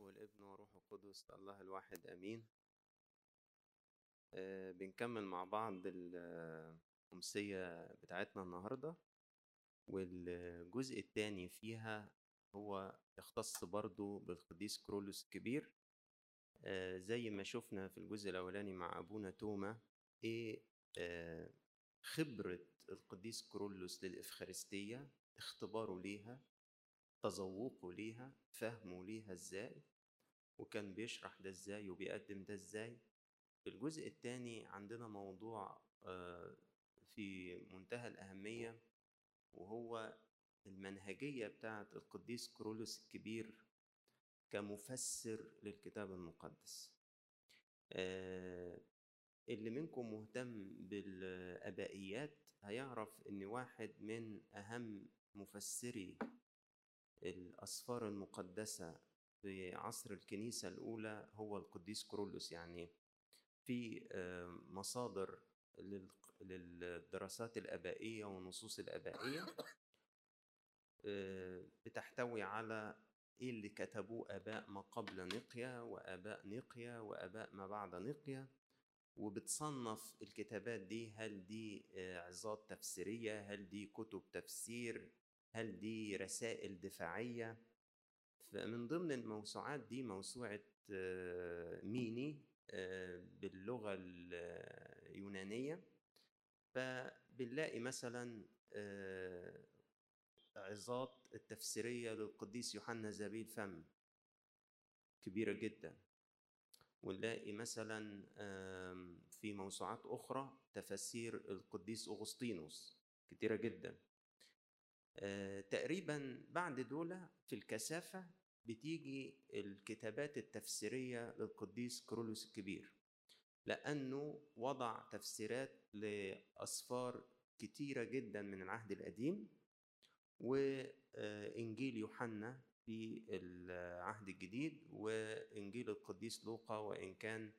والابن وروح القدس الله الواحد آمين. آه، بنكمل مع بعض الأمسية بتاعتنا النهاردة والجزء الثاني فيها هو يختص برضو بالقديس كرولوس الكبير. آه، زي ما شفنا في الجزء الأولاني مع أبونا توما إيه آه، خبرة القديس كرولوس للإفخارستية اختباره ليها تذوقه ليها فهمه ليها إزاي وكان بيشرح ده إزاي وبيقدم ده إزاي. في الجزء الثاني عندنا موضوع آه، في منتهى الأهمية وهو المنهجية بتاعة القديس كرولوس الكبير كمفسر للكتاب المقدس. آه، اللي منكم مهتم بالآبائيات هيعرف إن واحد من أهم مفسري الأسفار المقدسة في عصر الكنيسة الأولى هو القديس كرولوس. يعني في آه، مصادر للدراسات الآبائية والنصوص الآبائية آه، بتحتوي على إيه اللي كتبوه آباء ما قبل نقيا وآباء نقيا وآباء ما بعد نقيا وبتصنف الكتابات دي هل دي آه، عظات تفسيرية هل دي كتب تفسير هل دي رسائل دفاعية؟ فمن ضمن الموسوعات دي موسوعة آه، ميني آه، باللغة اليونانية فبنلاقي مثلا آه، عظات التفسيرية للقديس يوحنا زبيل فم كبيرة جدا. ونلاقي مثلا في موسوعات أخرى تفاسير القديس أغسطينوس كتيرة جدا. آه، تقريبا بعد دول في الكثافة بتيجي الكتابات التفسيرية للقديس كرولوس الكبير لأنه وضع تفسيرات لأسفار كتيرة جدا من العهد القديم وإنجيل يوحنا في العهد الجديد وإنجيل القديس لوقا وإن كان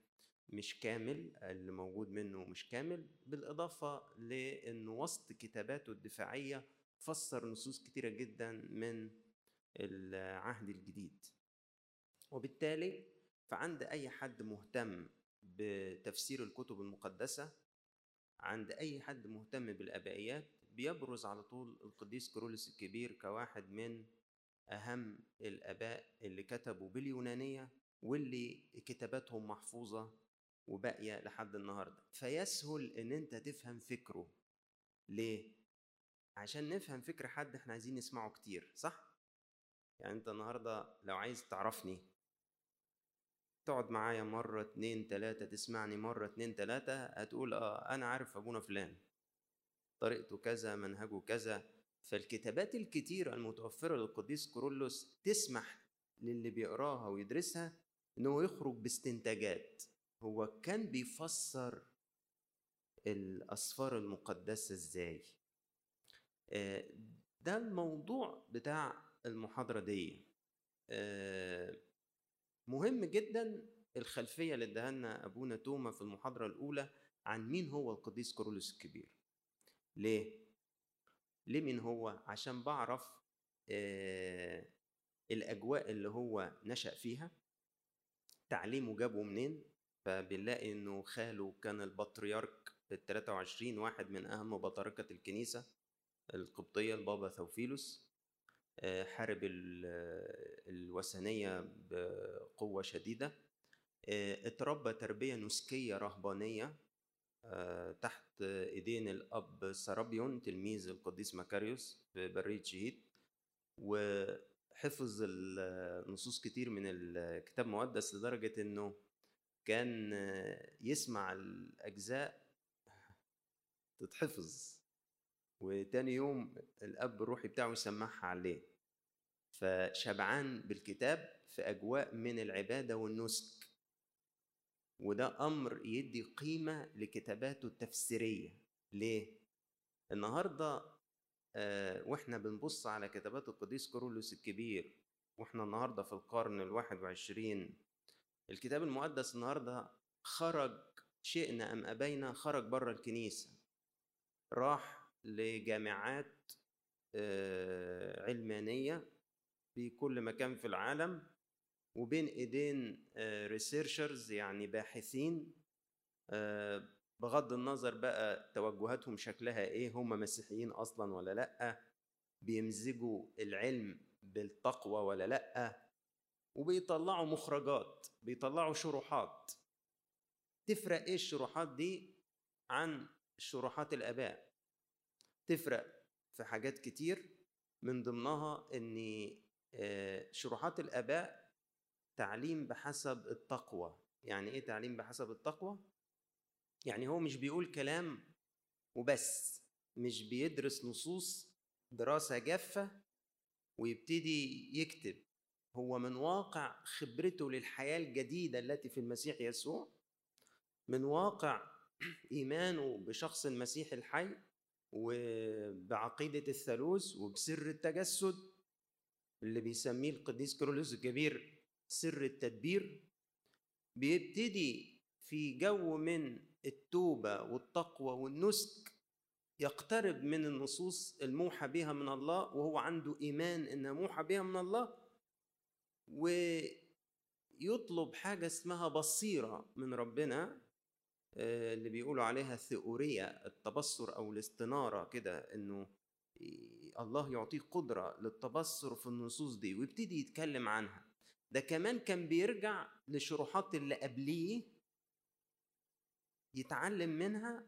مش كامل اللي موجود منه مش كامل بالإضافة لأنه وسط كتاباته الدفاعية فسر نصوص كتيرة جدا من العهد الجديد. وبالتالي فعند أي حد مهتم بتفسير الكتب المقدسة عند أي حد مهتم بالآبائيات بيبرز على طول القديس كرولس الكبير كواحد من أهم الآباء اللي كتبوا باليونانية واللي كتاباتهم محفوظة وباقية لحد النهاردة. فيسهل إن أنت تفهم فكره. ليه؟ عشان نفهم فكر حد إحنا عايزين نسمعه كتير صح؟ يعني أنت النهاردة لو عايز تعرفني تقعد معايا مرة اتنين تلاتة تسمعني مرة اتنين تلاتة هتقول آه أنا عارف أبونا فلان. طريقته كذا منهجه كذا. فالكتابات الكتيرة المتوفرة للقديس كورولوس تسمح للي بيقراها ويدرسها انه يخرج باستنتاجات. هو كان بيفسر الأسفار المقدسة إزاي؟ آه، ده الموضوع بتاع المحاضرة دي. آه، مهم جدا الخلفية اللي اداها لنا أبونا توما في المحاضرة الأولى عن مين هو القديس كورولوس الكبير. ليه؟ ليه مين هو؟ عشان بعرف آه، الأجواء اللي هو نشأ فيها. تعليمه جابه منين؟ فبنلاقي إنه خاله كان البطريرك ال 23 واحد من أهم بطاركة الكنيسة. القبطية البابا ثوفيلوس آه، حارب الوثنية بقوة شديدة آه، اتربى تربية نسكية رهبانية آه، تحت إيدين الأب سرابيون تلميذ القديس مكاريوس في برية شهيد وحفظ نصوص كتير من الكتاب المقدس لدرجة إنه كان يسمع الأجزاء تتحفظ. وتاني يوم الأب الروحي بتاعه يسمعها عليه. فشبعان بالكتاب في أجواء من العبادة والنسك. وده أمر يدي قيمة لكتاباته التفسيرية. ليه؟ النهارده آه وإحنا بنبص على كتابات القديس كورولوس الكبير وإحنا النهارده في القرن الواحد وعشرين. الكتاب المقدس النهارده خرج شئنا أم أبينا خرج بره الكنيسة. راح لجامعات آه، علمانية في كل مكان في العالم وبين ايدين ريسيرشرز يعني باحثين آه، بغض النظر بقى توجهاتهم شكلها إيه هم مسيحيين أصلا ولا لأ بيمزجوا العلم بالتقوى ولا لأ وبيطلعوا مخرجات بيطلعوا شروحات. تفرق إيه الشروحات دي عن شروحات الآباء؟ تفرق في حاجات كتير من ضمنها إن شروحات الآباء تعليم بحسب التقوى. يعني إيه تعليم بحسب التقوى؟ يعني هو مش بيقول كلام وبس مش بيدرس نصوص دراسة جافة ويبتدي يكتب. هو من واقع خبرته للحياة الجديدة التي في المسيح يسوع من واقع إيمانه بشخص المسيح الحي وبعقيدة الثالوث وبسر التجسد اللي بيسميه القديس كيرلس الكبير سر التدبير بيبتدي في جو من التوبة والتقوى والنسك يقترب من النصوص الموحى بها من الله وهو عنده إيمان إنها موحى بها من الله ويطلب حاجة اسمها بصيرة من ربنا اللي بيقولوا عليها ثيورية التبصر أو الاستنارة كده إنه الله يعطيه قدرة للتبصر في النصوص دي ويبتدي يتكلم عنها. ده كمان كان بيرجع لشروحات اللي قبليه يتعلم منها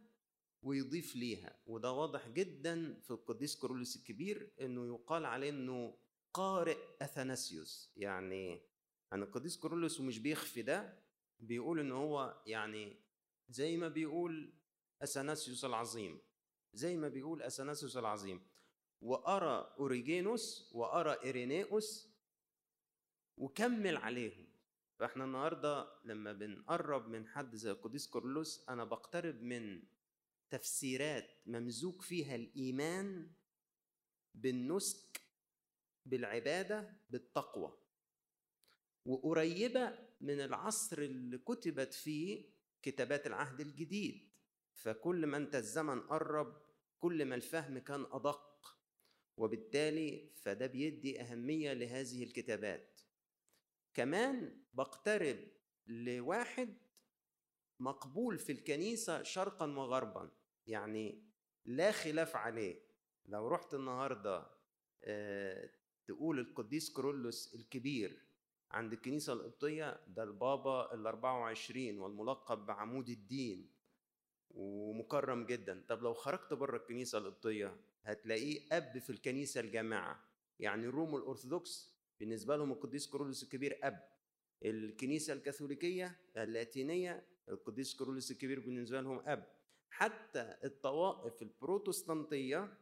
ويضيف ليها. وده واضح جدا في القديس كورولوس الكبير إنه يقال عليه إنه قارئ أثناسيوس. يعني يعني القديس كورولوس ومش بيخفي ده بيقول إن هو يعني زي ما بيقول اثناسيوس العظيم زي ما بيقول اثناسيوس العظيم وأرى أوريجينوس وأرى ايرينيوس وكمل عليهم. فإحنا النهارده لما بنقرب من حد زي القديس كورلوس أنا بقترب من تفسيرات ممزوج فيها الإيمان بالنسك بالعبادة بالتقوى. وقريبة من العصر اللي كتبت فيه كتابات العهد الجديد. فكل ما انت الزمن قرب كل ما الفهم كان أدق. وبالتالي فده بيدي أهمية لهذه الكتابات. كمان بقترب لواحد مقبول في الكنيسة شرقا وغربا. يعني لا خلاف عليه. لو رحت النهاردة آه، تقول القديس كرولوس الكبير عند الكنيسة القبطية ده البابا ال 24 والملقب بعمود الدين ومكرم جدا. طب لو خرجت بره الكنيسة القبطية هتلاقيه أب في الكنيسة الجامعة. يعني الروم الأرثوذكس بالنسبة لهم القديس كرولوس الكبير أب. الكنيسة الكاثوليكية اللاتينية القديس كرولوس الكبير بالنسبة لهم أب. حتى الطوائف البروتستانتية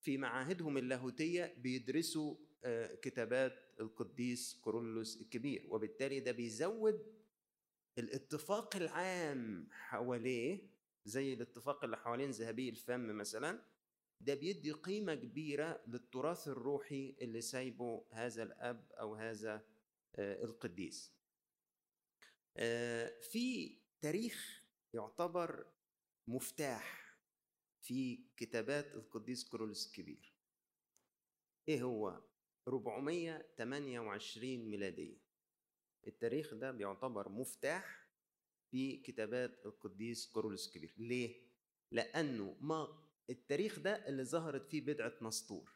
في معاهدهم اللاهوتية بيدرسوا كتابات القديس كورولوس الكبير. وبالتالي ده بيزود الاتفاق العام حواليه زي الاتفاق اللي حوالين ذهبي الفم مثلا. ده بيدي قيمة كبيرة للتراث الروحي اللي سايبه هذا الأب أو هذا آه، القديس. آه، في تاريخ يعتبر مفتاح في كتابات القديس كرولوس الكبير. إيه هو؟ 428 ميلادية. التاريخ ده بيعتبر مفتاح في كتابات القديس كرولوس الكبير. ليه؟ لأنه ما التاريخ ده اللي ظهرت فيه بدعة نسطور.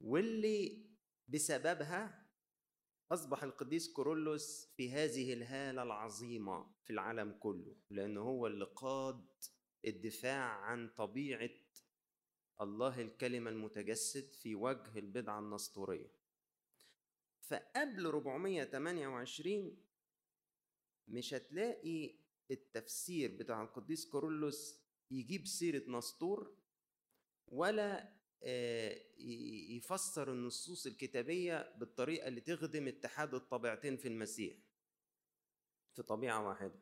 واللي بسببها أصبح القديس كورولوس في هذه الهالة العظيمة في العالم كله لأنه هو اللي قاد الدفاع عن طبيعة الله الكلمة المتجسد في وجه البدعة النسطورية. فقبل 428 مش هتلاقي التفسير بتاع القديس كورولوس يجيب سيرة نسطور ولا آه، يفسر النصوص الكتابية بالطريقة اللي تخدم اتحاد الطبيعتين في المسيح. في طبيعة واحدة.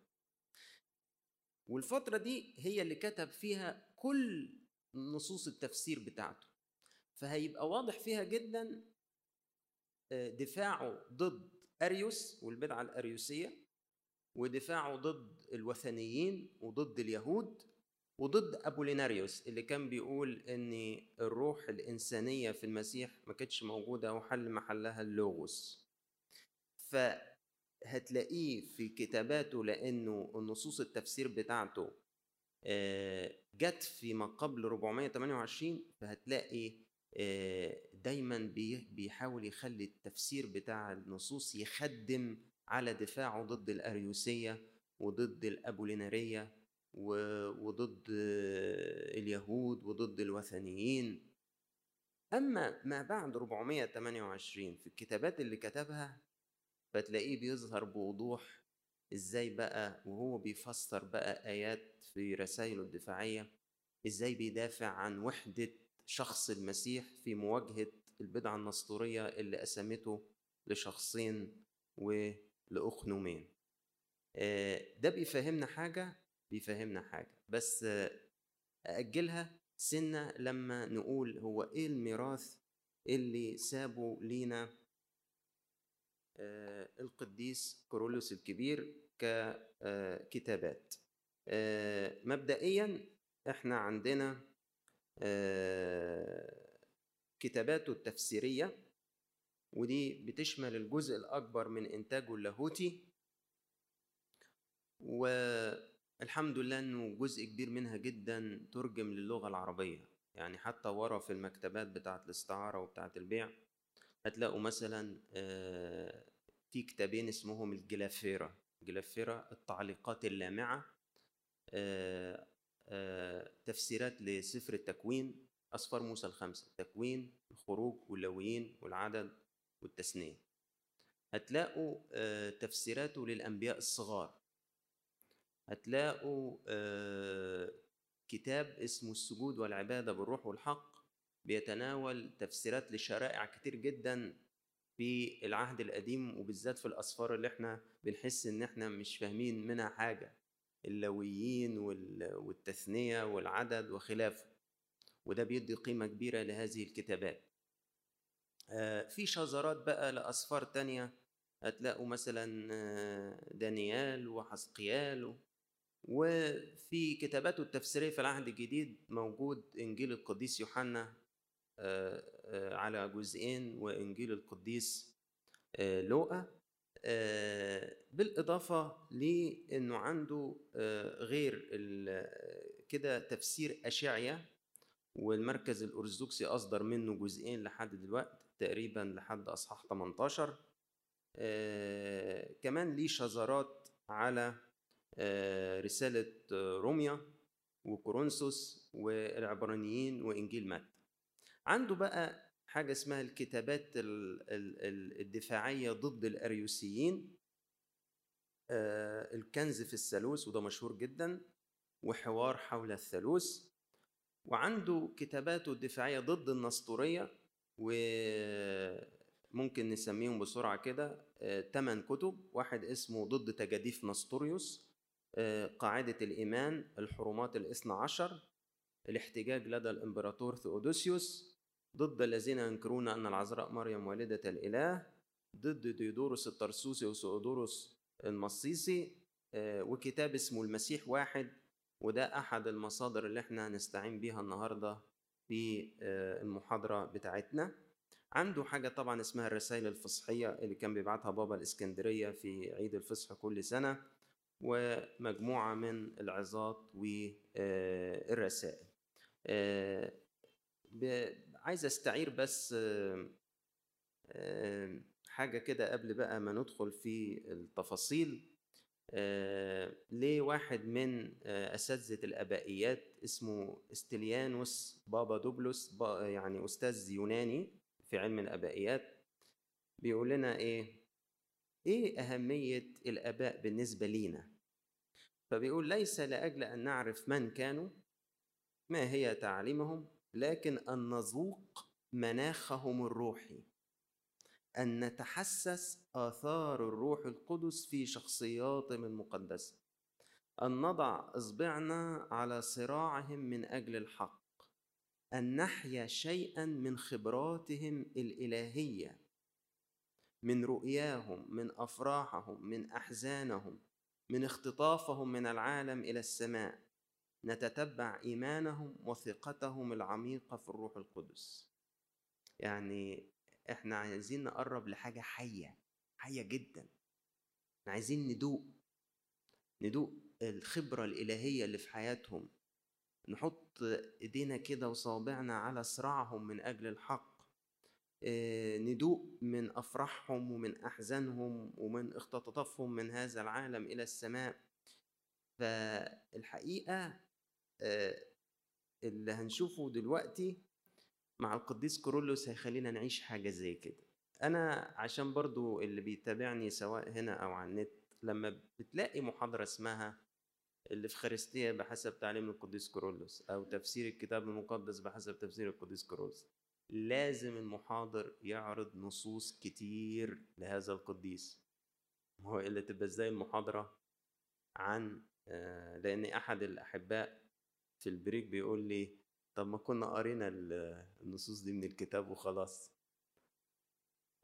والفترة دي هي اللي كتب فيها كل نصوص التفسير بتاعته فهيبقى واضح فيها جدا آه، دفاعه ضد أريوس والبدعة الأريوسية ودفاعه ضد الوثنيين وضد اليهود وضد أبوليناريوس اللي كان بيقول إن الروح الإنسانية في المسيح ما كانتش موجودة وحل محلها اللوغوس. فهتلاقيه في كتاباته لأنه النصوص التفسير بتاعته جت في ما قبل 428 فهتلاقي آه، دايما بي- بيحاول يخلي التفسير بتاع النصوص يخدم على دفاعه ضد الأريوسية وضد الأبولينارية وضد آه، اليهود وضد الوثنيين. أما ما بعد 428 في الكتابات اللي كتبها فتلاقيه بيظهر بوضوح إزاي بقى وهو بيفسر بقى آيات في رسائله الدفاعية إزاي بيدافع عن وحدة شخص المسيح في مواجهة البدعة النسطورية اللي قسمته لشخصين ولأخنومين آه، ده بيفهمنا حاجة بيفهمنا حاجة. بس أأجلها سنة لما نقول هو إيه الميراث اللي سابه لينا القديس كورولوس الكبير ككتابات مبدئيا إحنا عندنا آه، كتاباته التفسيرية ودي بتشمل الجزء الأكبر من إنتاجه اللاهوتي والحمد لله إنه جزء كبير منها جدا ترجم للغة العربية. يعني حتى ورا في المكتبات بتاعة الاستعارة وبتاعة البيع هتلاقوا مثلا آه، في كتابين اسمهم الجلافيرا. جلافيرا التعليقات اللامعة آه، آه، تفسيرات لسفر التكوين أسفار موسى الخمسة التكوين الخروج واللويين والعدد والتثنية. هتلاقوا تفسيراته للأنبياء الصغار. هتلاقوا كتاب اسمه السجود والعبادة بالروح والحق بيتناول تفسيرات لشرائع كتير جدا في العهد القديم وبالذات في الأسفار اللي إحنا بنحس إن إحنا مش فاهمين منها حاجة. اللويين وال- والتثنية والعدد وخلافه. وده بيدي قيمة كبيرة لهذه الكتابات. آه، في شذرات بقى لأسفار تانية. هتلاقوا مثلا آه، دانيال وحسقيال وفي كتاباته التفسيرية في العهد الجديد موجود إنجيل القديس يوحنا. على جزئين وإنجيل القديس آه، لوقا آه، بالإضافة لأنه عنده آه، غير كده تفسير أشعية والمركز الأرثوذكسي أصدر منه جزئين لحد دلوقتي تقريبا لحد أصحاح 18 آه، كمان ليه شذرات على آه، رسالة آه، روميا وكورنثوس والعبرانيين وإنجيل متى عنده بقى حاجة اسمها الكتابات ال- ال- ال- الدفاعية ضد الأريوسيين آه، الكنز في الثالوث وده مشهور جدا وحوار حول الثالوث وعنده كتاباته الدفاعية ضد النسطورية وممكن نسميهم بسرعة كده ثمان كتب واحد اسمه ضد تجاديف نسطوريوس آه، قاعدة الإيمان الحرمات الإثنى عشر الاحتجاج لدى الإمبراطور ثيودوسيوس ضد الذين ينكرون أن العذراء مريم والدة الإله ضد ديودورس الترسوسي وسؤدورس المصيسي آه، وكتاب اسمه المسيح واحد وده أحد المصادر اللي إحنا هنستعين بيها النهاردة في آه، المحاضرة بتاعتنا. عنده حاجة طبعا اسمها الرسائل الفصحية اللي كان بيبعتها بابا الإسكندرية في عيد الفصح كل سنة ومجموعة من العظات والرسائل عايز أستعير بس آه، حاجة كده قبل بقى ما ندخل في التفاصيل. آه، لواحد من آه، أساتذة الآبائيات اسمه استليانوس بابا دوبلوس يعني أستاذ يوناني في علم الآبائيات بيقول لنا إيه؟ إيه أهمية الآباء بالنسبة لينا؟ فبيقول ليس لأجل أن نعرف من كانوا ما هي تعليمهم لكن أن نذوق مناخهم الروحي أن نتحسس آثار الروح القدس في شخصياتهم المقدسة أن نضع إصبعنا على صراعهم من أجل الحق أن نحيا شيئا من خبراتهم الإلهية من رؤياهم من أفراحهم من أحزانهم من اختطافهم من العالم إلى السماء. نتتبع إيمانهم وثقتهم العميقة في الروح القدس. يعني إحنا عايزين نقرب لحاجة حية حية جدا. عايزين ندوق ندوق الخبرة الإلهية اللي في حياتهم. نحط إيدينا كده وصابعنا على صراعهم من أجل الحق. آه، ندوق من أفراحهم ومن أحزانهم ومن اختطافهم من هذا العالم إلى السماء. فالحقيقة آه، اللي هنشوفه دلوقتي مع القديس كورولوس هيخلينا نعيش حاجة زي كده. أنا عشان برضو اللي بيتابعني سواء هنا أو على النت لما بتلاقي محاضرة اسمها الإفخارستية بحسب تعليم القديس كورولوس أو تفسير الكتاب المقدس بحسب تفسير القديس كورولوس لازم المحاضر يعرض نصوص كتير لهذا القديس. هو اللي تبقى إزاي المحاضرة عن آه، لأن أحد الأحباء في البريك بيقول لي طب ما كنا قرينا النصوص دي من الكتاب وخلاص.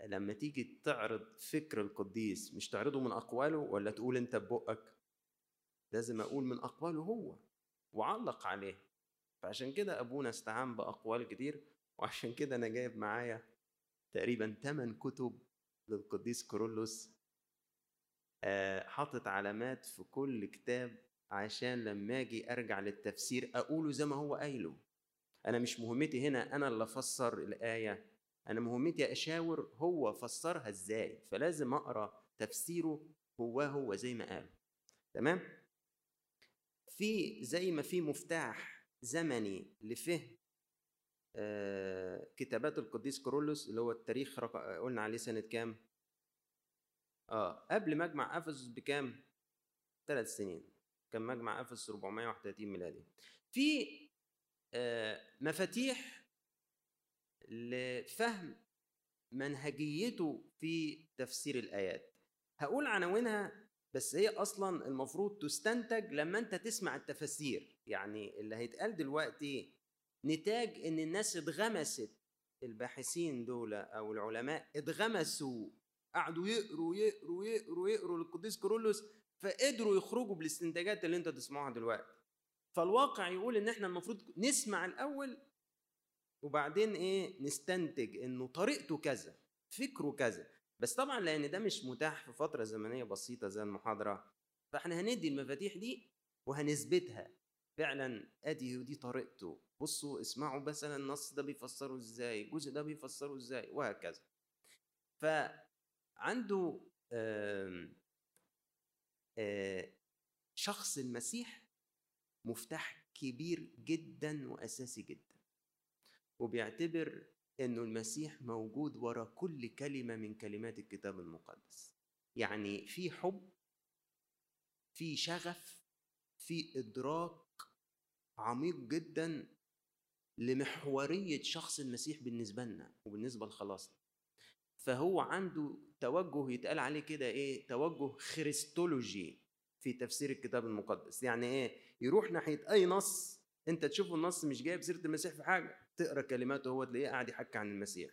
لما تيجي تعرض فكر القديس مش تعرضه من أقواله ولا تقول أنت ببقك؟ لازم أقول من أقواله هو وعلق عليه. فعشان كده أبونا استعان بأقوال كتير وعشان كده أنا جايب معايا تقريبا 8 كتب للقديس كورولوس آه، حاطط علامات في كل كتاب عشان لما آجي أرجع للتفسير أقوله زي ما هو قايله. أنا مش مهمتي هنا أنا اللي أفسر الآية أنا مهمتي أشاور هو فسرها إزاي. فلازم أقرأ تفسيره هو هو زي ما قال تمام؟ في زي ما في مفتاح زمني لفهم آه كتابات القديس كورولوس اللي هو التاريخ قلنا عليه سنة كام؟ آه قبل مجمع أفسس بكام؟ ثلاث سنين. كان مجمع افسس 431 ميلادي. في آه مفاتيح لفهم منهجيته في تفسير الآيات. هقول عناوينها بس هي أصلا المفروض تستنتج لما أنت تسمع التفاسير يعني اللي هيتقال دلوقتي نتاج إن الناس اتغمست الباحثين دول أو العلماء اتغمسوا قعدوا يقروا يقروا يقروا يقروا للقديس كورولوس فقدروا يخرجوا بالاستنتاجات اللي انت تسمعها دلوقتي. فالواقع يقول إن إحنا المفروض نسمع الأول وبعدين إيه نستنتج إنه طريقته كذا فكره كذا. بس طبعا لأن ده مش متاح في فترة زمنية بسيطة زي المحاضرة فإحنا هندي المفاتيح دي وهنثبتها. فعلا أدي ودي طريقته. بصوا اسمعوا مثلا النص ده بيفسره إزاي الجزء ده بيفسره إزاي وهكذا. فعنده شخص المسيح مفتاح كبير جدا وأساسي جدا. وبيعتبر إنه المسيح موجود ورا كل كلمة من كلمات الكتاب المقدس. يعني في حب في شغف في إدراك عميق جدا لمحورية شخص المسيح بالنسبة لنا وبالنسبة لخلاصنا. فهو عنده توجه يتقال عليه كده إيه توجه خريستولوجي في تفسير الكتاب المقدس. يعني إيه يروح ناحية أي نص أنت تشوف النص مش جايب سيرة المسيح في حاجة تقرأ كلماته هو تلاقيه قاعد يحكي عن المسيح.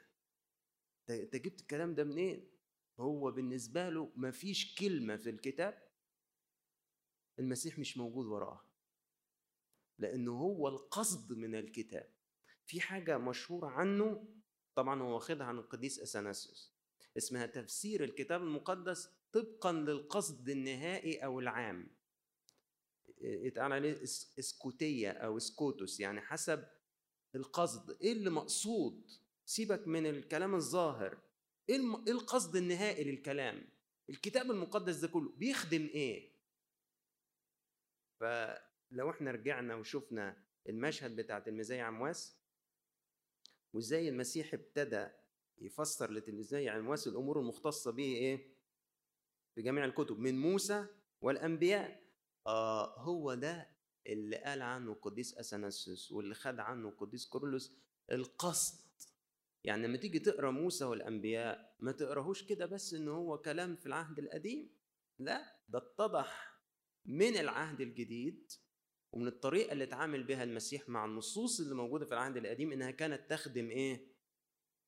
أنت جبت الكلام ده منين؟ هو بالنسبة له مفيش كلمة في الكتاب المسيح مش موجود وراها. لأنه هو القصد من الكتاب. في حاجة مشهورة عنه طبعا هو واخدها عن القديس إثناسيوس اسمها تفسير الكتاب المقدس طبقا للقصد النهائي أو العام. يتقال عليه إسكوتية أو إسكوتوس يعني حسب القصد. إيه اللي مقصود؟ سيبك من الكلام الظاهر. إيه, إيه القصد النهائي للكلام؟ الكتاب المقدس ده كله بيخدم إيه؟ فلو إحنا رجعنا وشفنا المشهد بتاع تلميذي عمواس وإزاي المسيح ابتدى يفسر لتلميذي عمواس الأمور المختصة به إيه؟ في جميع الكتب من موسى والأنبياء. آه هو ده اللي قال عنه القديس أثناسيوس واللي خد عنه القديس كورلوس القصد. يعني لما تيجي تقرأ موسى والأنبياء ما تقراهوش كده بس إن هو كلام في العهد القديم لا ده اتضح من العهد الجديد ومن الطريقة اللي اتعامل بها المسيح مع النصوص اللي موجودة في العهد القديم إنها كانت تخدم إيه؟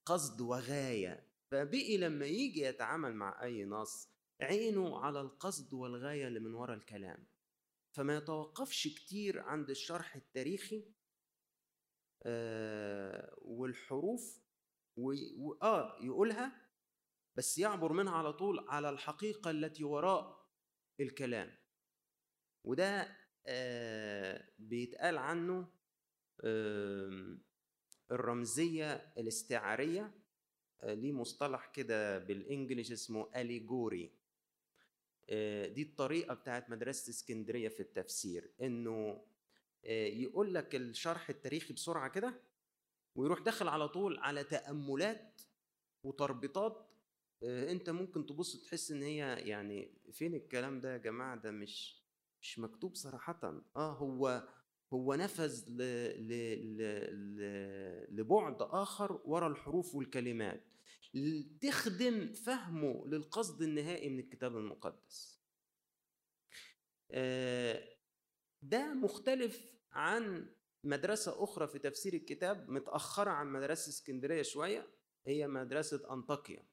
قصد وغاية. فبقي لما يجي يتعامل مع أي نص عينه على القصد والغاية اللي من وراء الكلام. فما يتوقفش كتير عند الشرح التاريخي آه والحروف و... و... آه يقولها بس يعبر منها على طول على الحقيقة التي وراء الكلام. وده آه، بيتقال عنه الرمزية الاستعارية آه، ليه مصطلح كده بالانجلش اسمه اليجوري آه، دي الطريقة بتاعت مدرسة اسكندرية في التفسير إنه يقول لك الشرح التاريخي بسرعة كده ويروح داخل على طول على تأملات وتربيطات أنت ممكن تبص تحس إن هي يعني فين الكلام ده يا جماعة؟ ده مش مش مكتوب صراحة. آه هو هو نفذ ل... ل... ل... لبعد آخر ورا الحروف والكلمات. تخدم فهمه للقصد النهائي من الكتاب المقدس. آه، ده مختلف عن مدرسة أخرى في تفسير الكتاب متأخرة عن مدرسة اسكندرية شوية هي مدرسة أنطاكيا.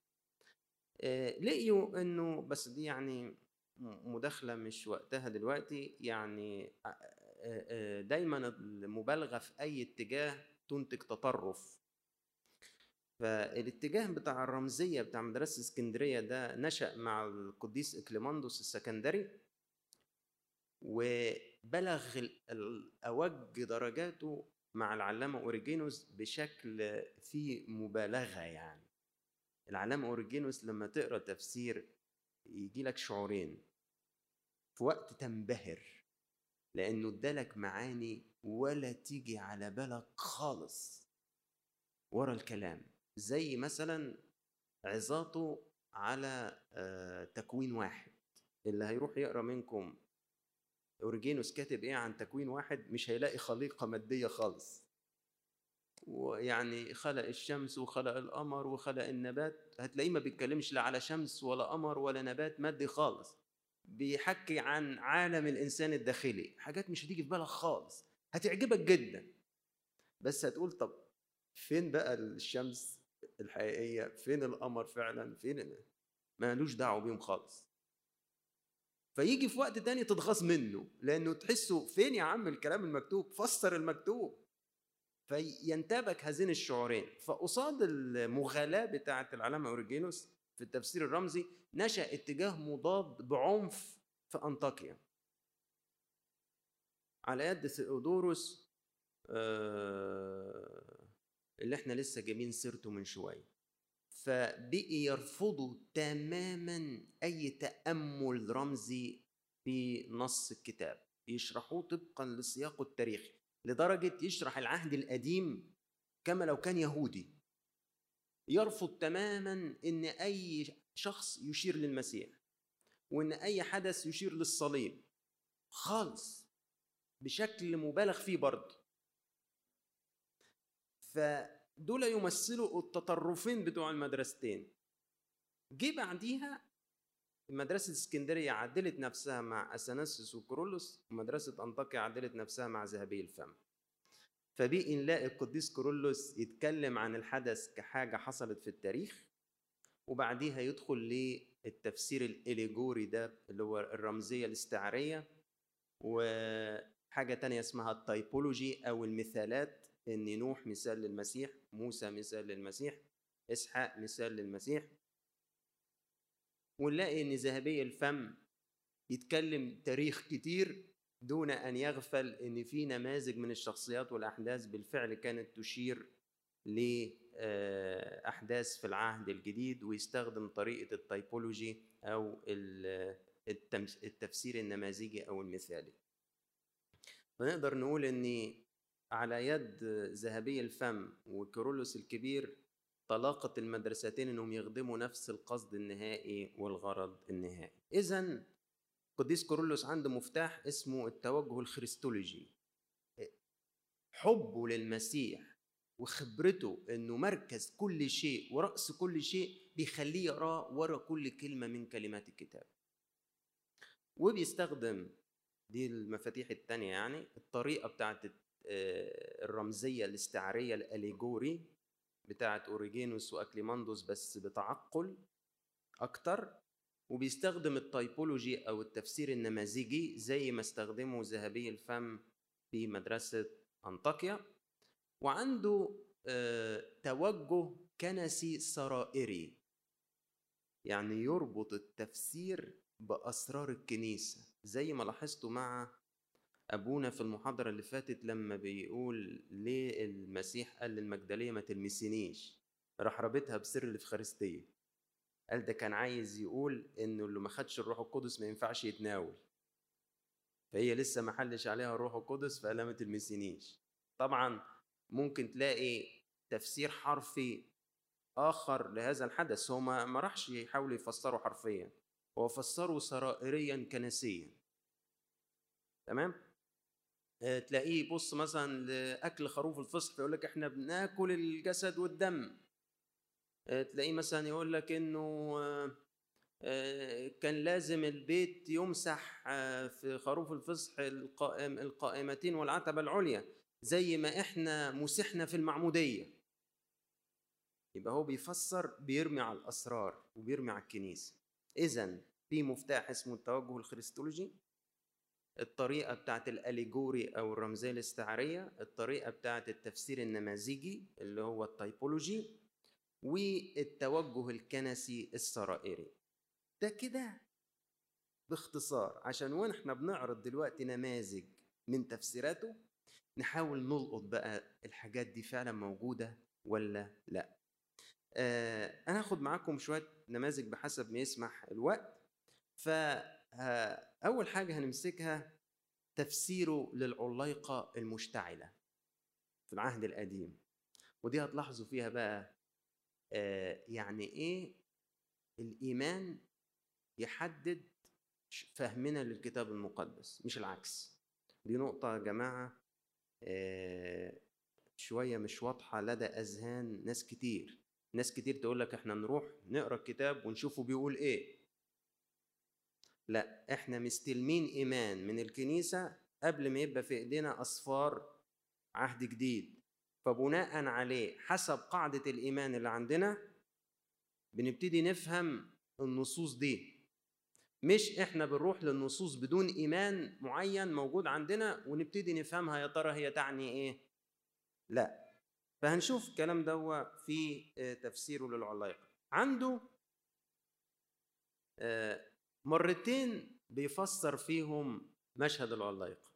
آه، لقيوا إنه بس دي يعني مداخلة مش وقتها دلوقتي يعني دايما المبالغة في أي اتجاه تنتج تطرف. فالاتجاه بتاع الرمزية بتاع مدرسة اسكندرية ده نشأ مع القديس إكليماندوس السكندري وبلغ الأوج درجاته مع العلامة أوريجينوس بشكل فيه مبالغة يعني. العلامة أوريجينوس لما تقرأ تفسير يجي لك شعورين. في وقت تنبهر لأنه ادالك معاني ولا تيجي على بالك خالص ورا الكلام. زي مثلا عظاته على آه، تكوين واحد. اللي هيروح يقرأ منكم اورجينوس كاتب إيه عن تكوين واحد مش هيلاقي خليقة مادية خالص. ويعني خلق الشمس وخلق القمر وخلق النبات هتلاقيه ما بيتكلمش لا على شمس ولا قمر ولا نبات مادي خالص. بيحكي عن عالم الإنسان الداخلي. حاجات مش هتيجي في بالك خالص. هتعجبك جدا. بس هتقول طب فين بقى الشمس الحقيقية؟ فين القمر فعلا؟ فين مالوش دعوة بيهم خالص. فيجي في وقت تاني تتغاظ منه لأنه تحسه فين يا عم الكلام المكتوب؟ فسر المكتوب. فينتابك هذين الشعورين. فقصاد المغالاة بتاعة العلامة أوريجينوس في التفسير الرمزي نشأ اتجاه مضاد بعنف في أنطاكيا. على يد ثيودوروس آه، اللي إحنا لسه جايبين سيرته من شوية. فبقي يرفضوا تماما أي تأمل رمزي في نص الكتاب. يشرحوه طبقا لسياقه التاريخي لدرجة يشرح العهد القديم كما لو كان يهودي. يرفض تماما إن أي شخص يشير للمسيح وإن أي حدث يشير للصليب. خالص. بشكل مبالغ فيه برضه. فدول يمثلوا التطرفين بتوع المدرستين. جه بعديها مدرسة اسكندرية عدلت نفسها مع أثناسيوس وكرولوس ومدرسة أنطاكيا عدلت نفسها مع ذهبي الفم. فبقي نلاقي القديس كورولوس يتكلم عن الحدث كحاجة حصلت في التاريخ وبعديها يدخل للتفسير الإليجوري ده اللي هو الرمزية الاستعارية وحاجة تانية اسمها التايبولوجي أو المثالات إن نوح مثال للمسيح موسى مثال للمسيح إسحاق مثال للمسيح. ونلاقي إن ذهبي الفم يتكلم تاريخ كتير دون أن يغفل إن في نماذج من الشخصيات والأحداث بالفعل كانت تشير لاحداث في العهد الجديد ويستخدم طريقة ال typology أو التفسير النماذجي أو المثالي فنقدر نقول إن على يد ذهبي الفم وكيرلس الكبير تلاقت المدرستين إنهم يخدموا نفس القصد النهائي والغرض النهائي. اذا قديس كورولوس عنده مفتاح اسمه التوجه الخريستولوجي. حبه للمسيح وخبرته إنه مركز كل شيء ورأس كل شيء بيخليه يراه ورا كل كلمة من كلمات الكتاب. وبيستخدم دي المفاتيح التانية يعني الطريقة بتاعت آه، الرمزية الاستعارية الأليجوري بتاعت أوريجينوس وأكليماندوس بس بتعقل أكتر. وبيستخدم التايبولوجي أو التفسير النماذجي زي ما استخدمه ذهبي الفم في مدرسة أنطاكيا. وعنده آه، توجه كنسي سرائري. يعني يربط التفسير بأسرار الكنيسة. زي ما لاحظتوا مع أبونا في المحاضرة اللي فاتت لما بيقول ليه المسيح قال للمجدلية ما تلمسينيش راح رابطها بسر الإفخارستية. قال ده كان عايز يقول إنه اللي ما خدش الروح القدس ما ينفعش يتناول. فهي لسه ما حلش عليها الروح القدس فقال ما تلمسينيش طبعا ممكن تلاقي تفسير حرفي آخر لهذا الحدث. هو ما راحش يحاول يفسره حرفيا. هو فسره سرائريا كنسيا. تمام؟ آه، تلاقيه يبص مثلا لأكل خروف الفصح فيقول لك إحنا بناكل الجسد والدم. تلاقيه مثلا يقول لك إنه آه، كان لازم البيت يمسح في خروف الفصح القائم القائمتين والعتبة العليا زي ما إحنا مسحنا في المعمودية. يبقى هو بيفسر بيرمي على الأسرار وبيرمي على الكنيسة. إذا في مفتاح اسمه التوجه الخريستولوجي الطريقة بتاعت ال allegory أو الرمزية الاستعارية الطريقة بتاعت التفسير النماذجي اللي هو ال typology والتوجه الكنسي السرائري ده كده باختصار عشان وإحنا بنعرض دلوقتي نماذج من تفسيراته نحاول نلقط بقى الحاجات دي فعلا موجودة ولا لأ. آه أنا هاخد معاكم شوية نماذج بحسب ما يسمح الوقت. فأول حاجة هنمسكها تفسيره للعليقة المشتعلة في العهد القديم. ودي هتلاحظوا فيها بقى آه يعني إيه الإيمان يحدد فهمنا للكتاب المقدس مش العكس. دي نقطة يا جماعة آه شوية مش واضحة لدى أذهان ناس كتير. ناس كتير تقول لك إحنا نروح نقرأ الكتاب ونشوفه بيقول إيه. لأ إحنا مستلمين إيمان من الكنيسة قبل ما يبقى في إيدينا اصفار عهد جديد. فبناء عليه حسب قاعدة الإيمان اللي عندنا بنبتدي نفهم النصوص دي. مش إحنا بنروح للنصوص بدون إيمان معين موجود عندنا ونبتدي نفهمها يا ترى هي تعني إيه؟ لا. فهنشوف الكلام ده في آه، تفسيره للعلايقه عنده آه، مرتين بيفسر فيهم مشهد العلايقة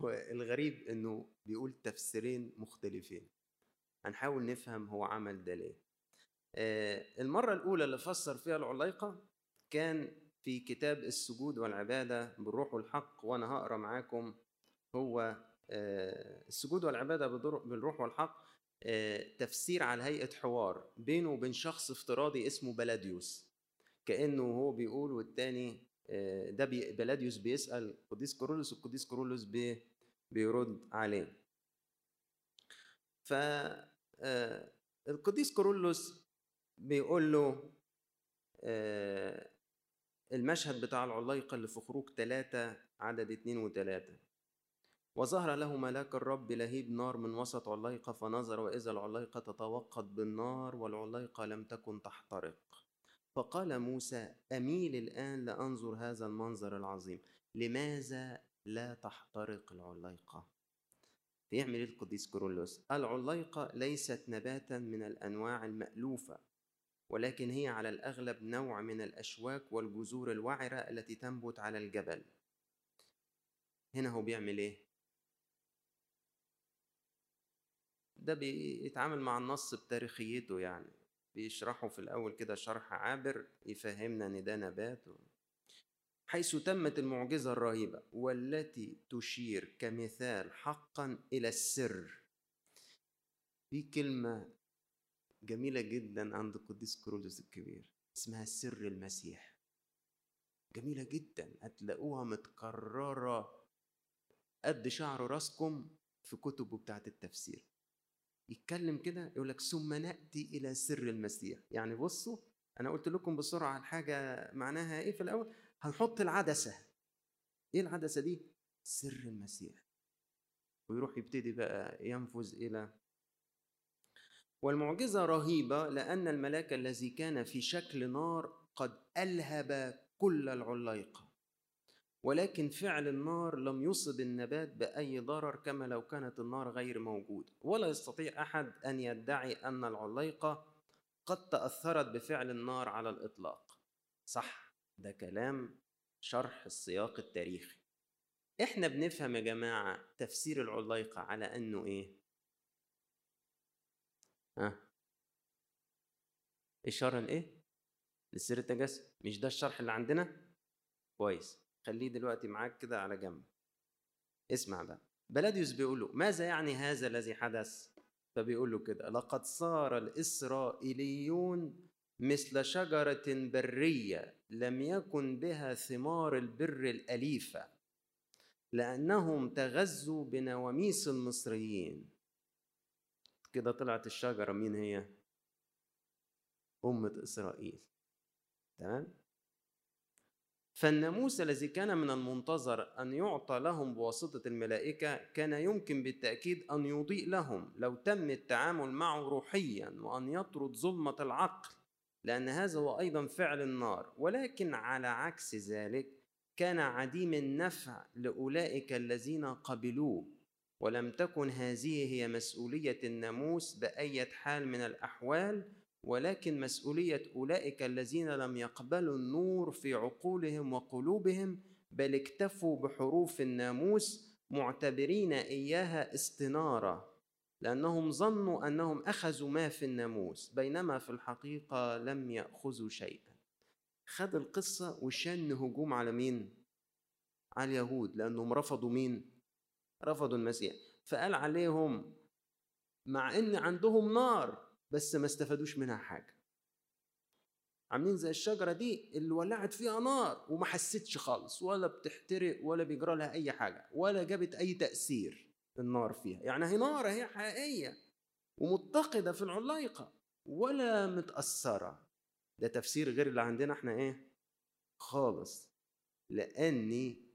والغريب إنه بيقول تفسيرين مختلفين. هنحاول نفهم هو عمل ده ليه. آه، المرة الأولى اللي فسر فيها العلايقة كان في كتاب السجود والعبادة بالروح والحق وأنا هقرأ معاكم هو آه، السجود والعبادة بالروح والحق آه، تفسير على هيئة حوار بينه وبين شخص افتراضي اسمه بلاديوس. كأنه هو بيقول والتاني ده بلاديوس بيسأل قديس كيرلس والقديس كيرلس بي بيرد عليه. ف آه، القديس كيرلس بيقول له آه، المشهد بتاع العليقة اللي في خروج ثلاثة عدد اتنين وتلاتة. وظهر له ملاك الرب لهيب نار من وسط عليقة فنظر وإذا العليقة تتوقد بالنار والعليقة لم تكن تحترق. فقال موسى أميل الآن لأنظر هذا المنظر العظيم. لماذا لا تحترق العليقة؟ فيعمل القديس كورولوس العليقة ليست نباتا من الأنواع المألوفة ولكن هي على الأغلب نوع من الأشواك والجذور الوعرة التي تنبت على الجبل. هنا هو بيعمل إيه؟ ده بيتعامل مع النص بتاريخيته يعني. بيشرحوا في الأول كده شرح عابر يفهمنا إن ده نبات حيث تمت المعجزة الرهيبة والتي تشير كمثال حقا إلى السر. في كلمة جميلة جدا عند القديس كرولوس الكبير اسمها سر المسيح. جميلة جدا هتلاقوها متكررة قد شعر راسكم في كتبه بتاعت التفسير. يتكلم كده يقول لك ثم نأتي إلى سر المسيح. يعني بصوا أنا قلت لكم بسرعة الحاجة معناها إيه في الأول؟ هنحط العدسة. إيه العدسة دي؟ سر المسيح. ويروح يبتدي بقى ينفذ إلى والمعجزة رهيبة لأن الملاك الذي كان في شكل نار قد ألهب كل العلايقه ولكن فعل النار لم يصب النبات بأي ضرر كما لو كانت النار غير موجودة ولا يستطيع أحد أن يدعي أن العليقة قد تأثرت بفعل النار على الإطلاق. صح ده كلام شرح السياق التاريخي. إحنا بنفهم يا جماعة تفسير العليقة على أنه إيه؟ ها؟ إشارة لإيه؟ لسر التجسد مش ده الشرح اللي عندنا؟ كويس. خليه دلوقتي معاك كده على جنب. اسمع بقى. بلاديوس بيقول له ماذا يعني هذا الذي حدث؟ فبيقول له كده لقد صار الإسرائيليون مثل شجرة برية لم يكن بها ثمار البر الأليفة لأنهم تغذوا بنواميس المصريين. كده طلعت الشجرة مين هي؟ أمة إسرائيل. تمام؟ فالناموس الذي كان من المنتظر أن يعطى لهم بواسطة الملائكة كان يمكن بالتأكيد أن يضيء لهم لو تم التعامل معه روحيا وأن يطرد ظلمة العقل لأن هذا هو أيضا فعل النار. ولكن على عكس ذلك كان عديم النفع لأولئك الذين قبلوه. ولم تكن هذه هي مسؤولية الناموس بأية حال من الأحوال ولكن مسؤولية أولئك الذين لم يقبلوا النور في عقولهم وقلوبهم بل اكتفوا بحروف الناموس معتبرين إياها استنارة لأنهم ظنوا أنهم أخذوا ما في الناموس بينما في الحقيقة لم يأخذوا شيئا خد القصة وشن هجوم على مين؟ على اليهود لأنهم رفضوا مين؟ رفضوا المسيح فقال عليهم مع إن عندهم نار بس ما استفادوش منها حاجة. عاملين زي الشجرة دي اللي ولعت فيها نار وما حسيتش خالص ولا بتحترق ولا بيجرى لها أي حاجة ولا جابت أي تأثير النار فيها. يعني هي نار هي حقيقية ومتقدة في العلايقه ولا متأثرة. ده تفسير غير اللي عندنا إحنا إيه؟ خالص. لاني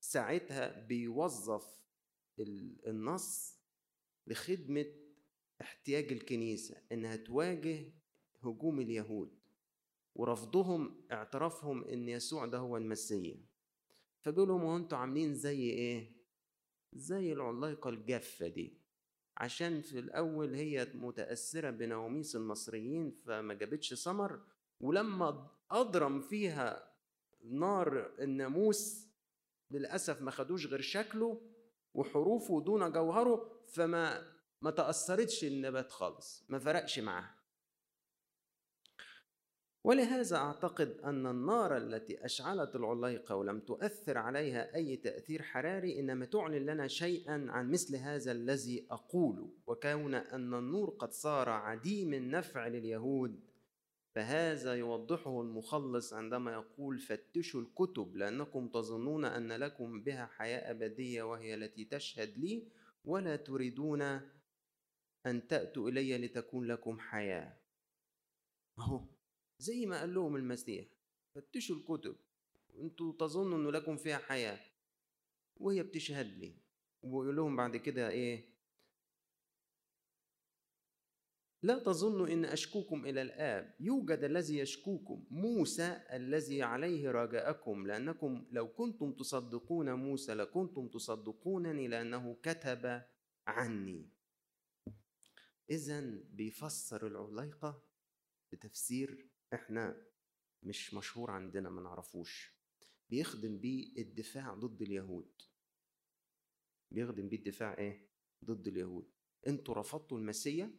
ساعتها بيوظف النص لخدمة احتياج الكنيسة إنها تواجه هجوم اليهود ورفضهم اعترافهم إن يسوع ده هو المسيح فبيقولوا ما أنتوا عاملين زي إيه؟ زي العلايقة الجافة دي عشان في الأول هي متأثرة بنواميس المصريين فما جابتش ثمر ولما أضرم فيها نار الناموس للأسف ما خدوش غير شكله وحروفه دون جوهره فما ما تأثرتش النبات خالص ما فرقش معاه ولهذا أعتقد أن النار التي أشعلت العليقة ولم تؤثر عليها أي تأثير حراري إنما تعلن لنا شيئا عن مثل هذا الذي أقوله وكون أن النور قد صار عديم النفع لليهود فهذا يوضحه المخلص عندما يقول فتشوا الكتب لأنكم تظنون أن لكم بها حياة أبدية وهي التي تشهد لي ولا تريدون أن تأتوا إلي لتكون لكم حياة. أهو زي ما قال لهم المسيح فتشوا الكتب أنتوا تظنوا إنه لكم فيها حياة. وهي بتشهد لي. ويقول لهم بعد كده إيه؟ لا تظنوا إن أشكوكم إلى الآب. يوجد الذي يشكوكم موسى الذي عليه رجاءكم لأنكم لو كنتم تصدقون موسى لكنتم تصدقونني لأنه كتب عني. إذا بيفسر العليقة بتفسير إحنا مش مشهور عندنا ما نعرفوش. بيخدم بيه الدفاع ضد اليهود. بيخدم بيه الدفاع إيه؟ ضد اليهود. أنتوا رفضتوا المسيا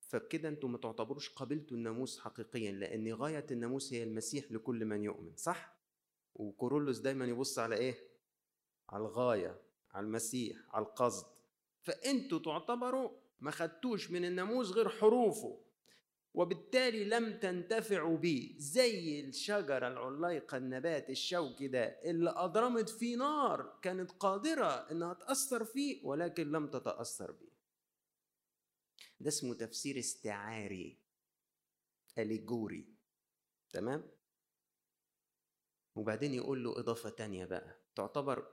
فبكده أنتوا ما تعتبروش قبلتوا الناموس حقيقيا لأن غاية الناموس هي المسيح لكل من يؤمن صح؟ وكورولوس دايما يبص على إيه؟ على الغاية على المسيح على القصد. فأنتوا تعتبروا ما خدتوش من الناموس غير حروفه وبالتالي لم تنتفعوا به زي الشجرة العلايقة النبات الشوكي ده اللي أضرمت فيه نار كانت قادرة إنها تأثر فيه ولكن لم تتأثر به ده اسمه تفسير استعاري أليجوري. تمام؟ وبعدين يقول له إضافة تانية بقى تعتبر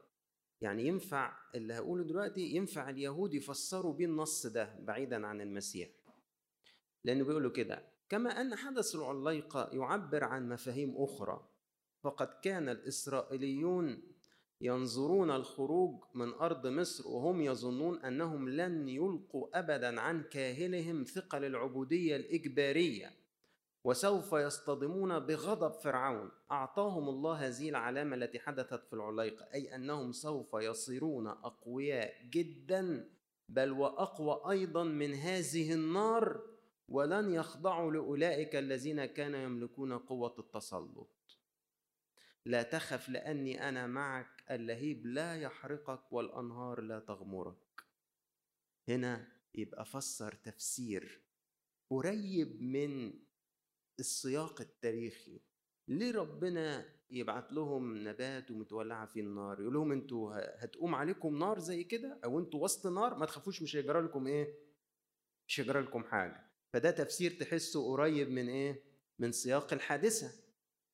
يعني ينفع اللي هقوله دلوقتي ينفع اليهود يفسروا بيه النص ده بعيدا عن المسيح. لأنه بيقولوا كده كما أن حدث العليقة يعبر عن مفاهيم أخرى فقد كان الإسرائيليون ينظرون الخروج من أرض مصر وهم يظنون أنهم لن يلقوا أبدا عن كاهلهم ثقل العبودية الإجبارية. وسوف يصطدمون بغضب فرعون. أعطاهم الله هذه العلامة التي حدثت في العليقة أي أنهم سوف يصيرون أقوياء جدا بل وأقوى أيضا من هذه النار ولن يخضعوا لأولئك الذين كانوا يملكون قوة التسلط. لا تخف لأني أنا معك اللهيب لا يحرقك والأنهار لا تغمرك. هنا يبقى فسر تفسير قريب من السياق التاريخي. ليه ربنا يبعت لهم نبات ومتولعة فيه النار؟ يقول لهم أنتوا هتقوم عليكم نار زي كده أو أنتوا وسط نار؟ ما تخافوش مش هيجرى لكم إيه؟ مش هيجرى لكم حاجة. فده تفسير تحسه قريب من إيه؟ من سياق الحادثة.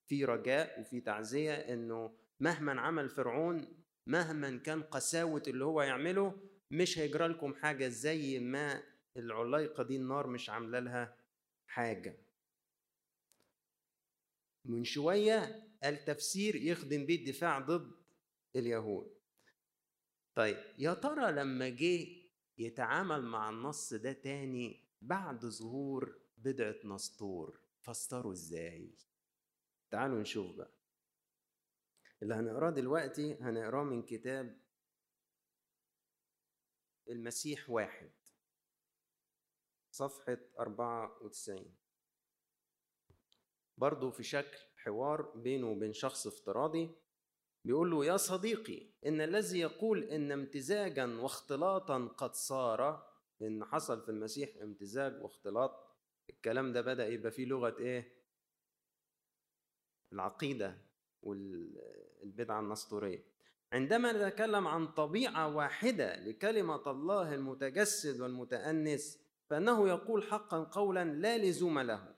في رجاء وفي تعزية إنه مهما عمل فرعون مهما كان قساوة اللي هو يعمله مش هيجرى لكم حاجة زي ما العلايقه دي النار مش عاملة لها حاجة. من شوية التفسير يخدم بيه الدفاع ضد اليهود. طيب يا ترى لما جه يتعامل مع النص ده تاني بعد ظهور بدعة نسطور فسره إزاي؟ تعالوا نشوف بقى. اللي هنقراه دلوقتي هنقراه من كتاب المسيح واحد صفحة 94 برضه في شكل حوار بينه وبين شخص افتراضي بيقول له يا صديقي إن الذي يقول إن امتزاجا واختلاطا قد صار إن حصل في المسيح امتزاج واختلاط الكلام ده بدأ يبقى فيه لغة إيه؟ العقيدة والبدعة النسطورية عندما نتكلم عن طبيعة واحدة لكلمة الله المتجسد والمتأنس فإنه يقول حقا قولا لا لزوم له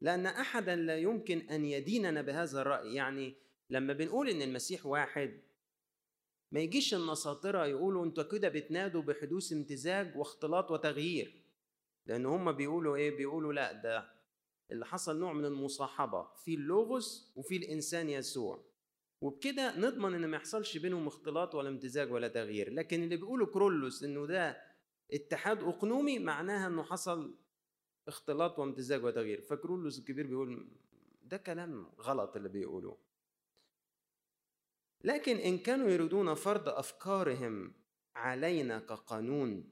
لأن أحدا لا يمكن أن يديننا بهذا الرأي. يعني لما بنقول إن المسيح واحد ما يجيش النساطرة يقولوا أنتوا كده بتنادوا بحدوث امتزاج واختلاط وتغيير. لأن هم بيقولوا إيه؟ بيقولوا لأ ده اللي حصل نوع من المصاحبة في اللوغوس وفي الإنسان يسوع. وبكده نضمن إن ما يحصلش بينهم اختلاط ولا امتزاج ولا تغيير. لكن اللي بيقوله كرولوس إنه ده اتحاد أقنومي معناها إنه حصل اختلاط وامتزاج وتغيير. فكرولوس الكبير بيقول ده كلام غلط اللي بيقولوه. لكن إن كانوا يريدون فرض أفكارهم علينا كقانون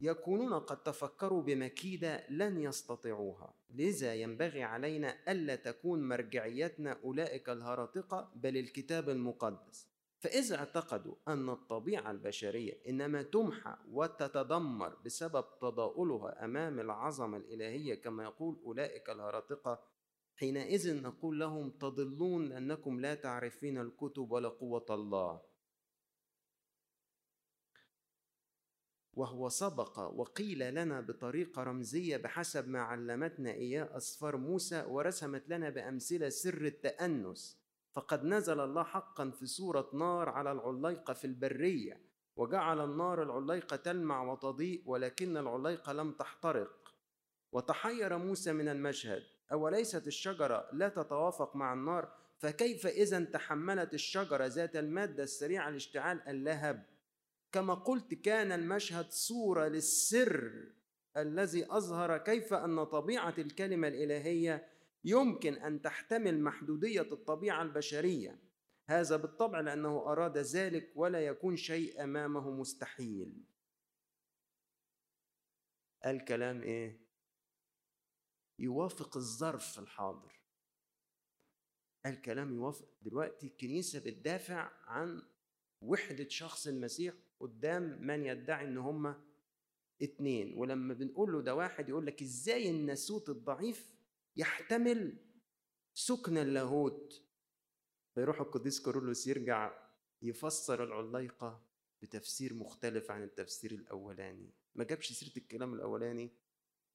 يكونون قد تفكروا بمكيدة لن يستطيعوها. لذا ينبغي علينا ألا تكون مرجعيتنا أولئك الهرطقة بل الكتاب المقدس. فإذا اعتقدوا أن الطبيعة البشرية إنما تمحى وتتدمر بسبب تضاؤلها أمام العظمة الإلهية كما يقول أولئك الهرطقة حينئذ نقول لهم تضلون لأنكم لا تعرفين الكتب ولا قوة الله. وهو سبق وقيل لنا بطريقة رمزية بحسب ما علمتنا إياه أسفار موسى ورسمت لنا بأمثلة سر التأنس. فقد نزل الله حقا في صورة نار على العليقة في البرية وجعل النار العليقة تلمع وتضيء ولكن العليقة لم تحترق. وتحير موسى من المشهد أوليست الشجرة لا تتوافق مع النار؟ فكيف إذا تحملت الشجرة ذات المادة السريعة الاشتعال اللهب؟ كما قلت كان المشهد صورة للسر الذي أظهر كيف أن طبيعة الكلمة الإلهية يمكن أن تحتمل محدودية الطبيعة البشرية. هذا بالطبع لأنه أراد ذلك ولا يكون شيء أمامه مستحيل. الكلام إيه؟ يوافق الظرف الحاضر. الكلام يوافق دلوقتي الكنيسة بتدافع عن وحدة شخص المسيح قدام من يدعي إن هما اتنين. ولما بنقول له ده واحد يقول لك إزاي الناسوت الضعيف يحتمل سكن اللاهوت. فيروح القديس كارولوس يرجع يفسر العليقة بتفسير مختلف عن التفسير الأولاني. ما جابش سيرة الكلام الأولاني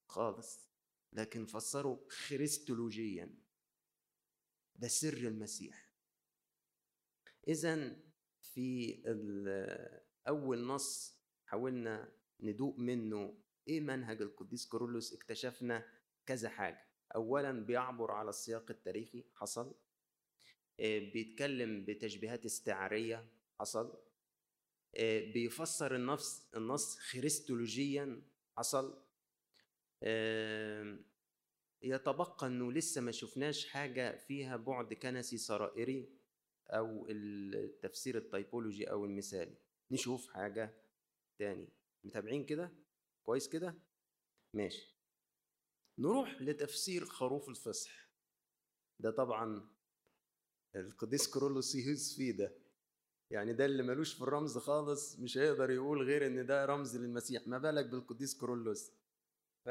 خالص لكن فسره خريستولوجيا. ده سر المسيح. إذا في أول نص حاولنا ندوق منه إيه منهج القديس كارولوس اكتشفنا كذا حاجة. اولا بيعبر على السياق التاريخي حصل. آه، بيتكلم بتشبيهات استعارية حصل. آه، بيفسر النص النص خريستولوجيا حصل. يتبقى إنه لسه ما شفناش حاجة فيها بعد كنسي سرائري أو التفسير التيبولوجي أو المثالي. نشوف حاجة تاني. متابعين كده؟ كويس كده؟ ماشي. نروح لتفسير خروف الفصح ده طبعا القديس كرولوس يهز فيه ده. يعني ده اللي ملوش في الرمز خالص مش هيقدر يقول غير إن ده رمز للمسيح. ما بالك بالقديس كرولوس؟ ف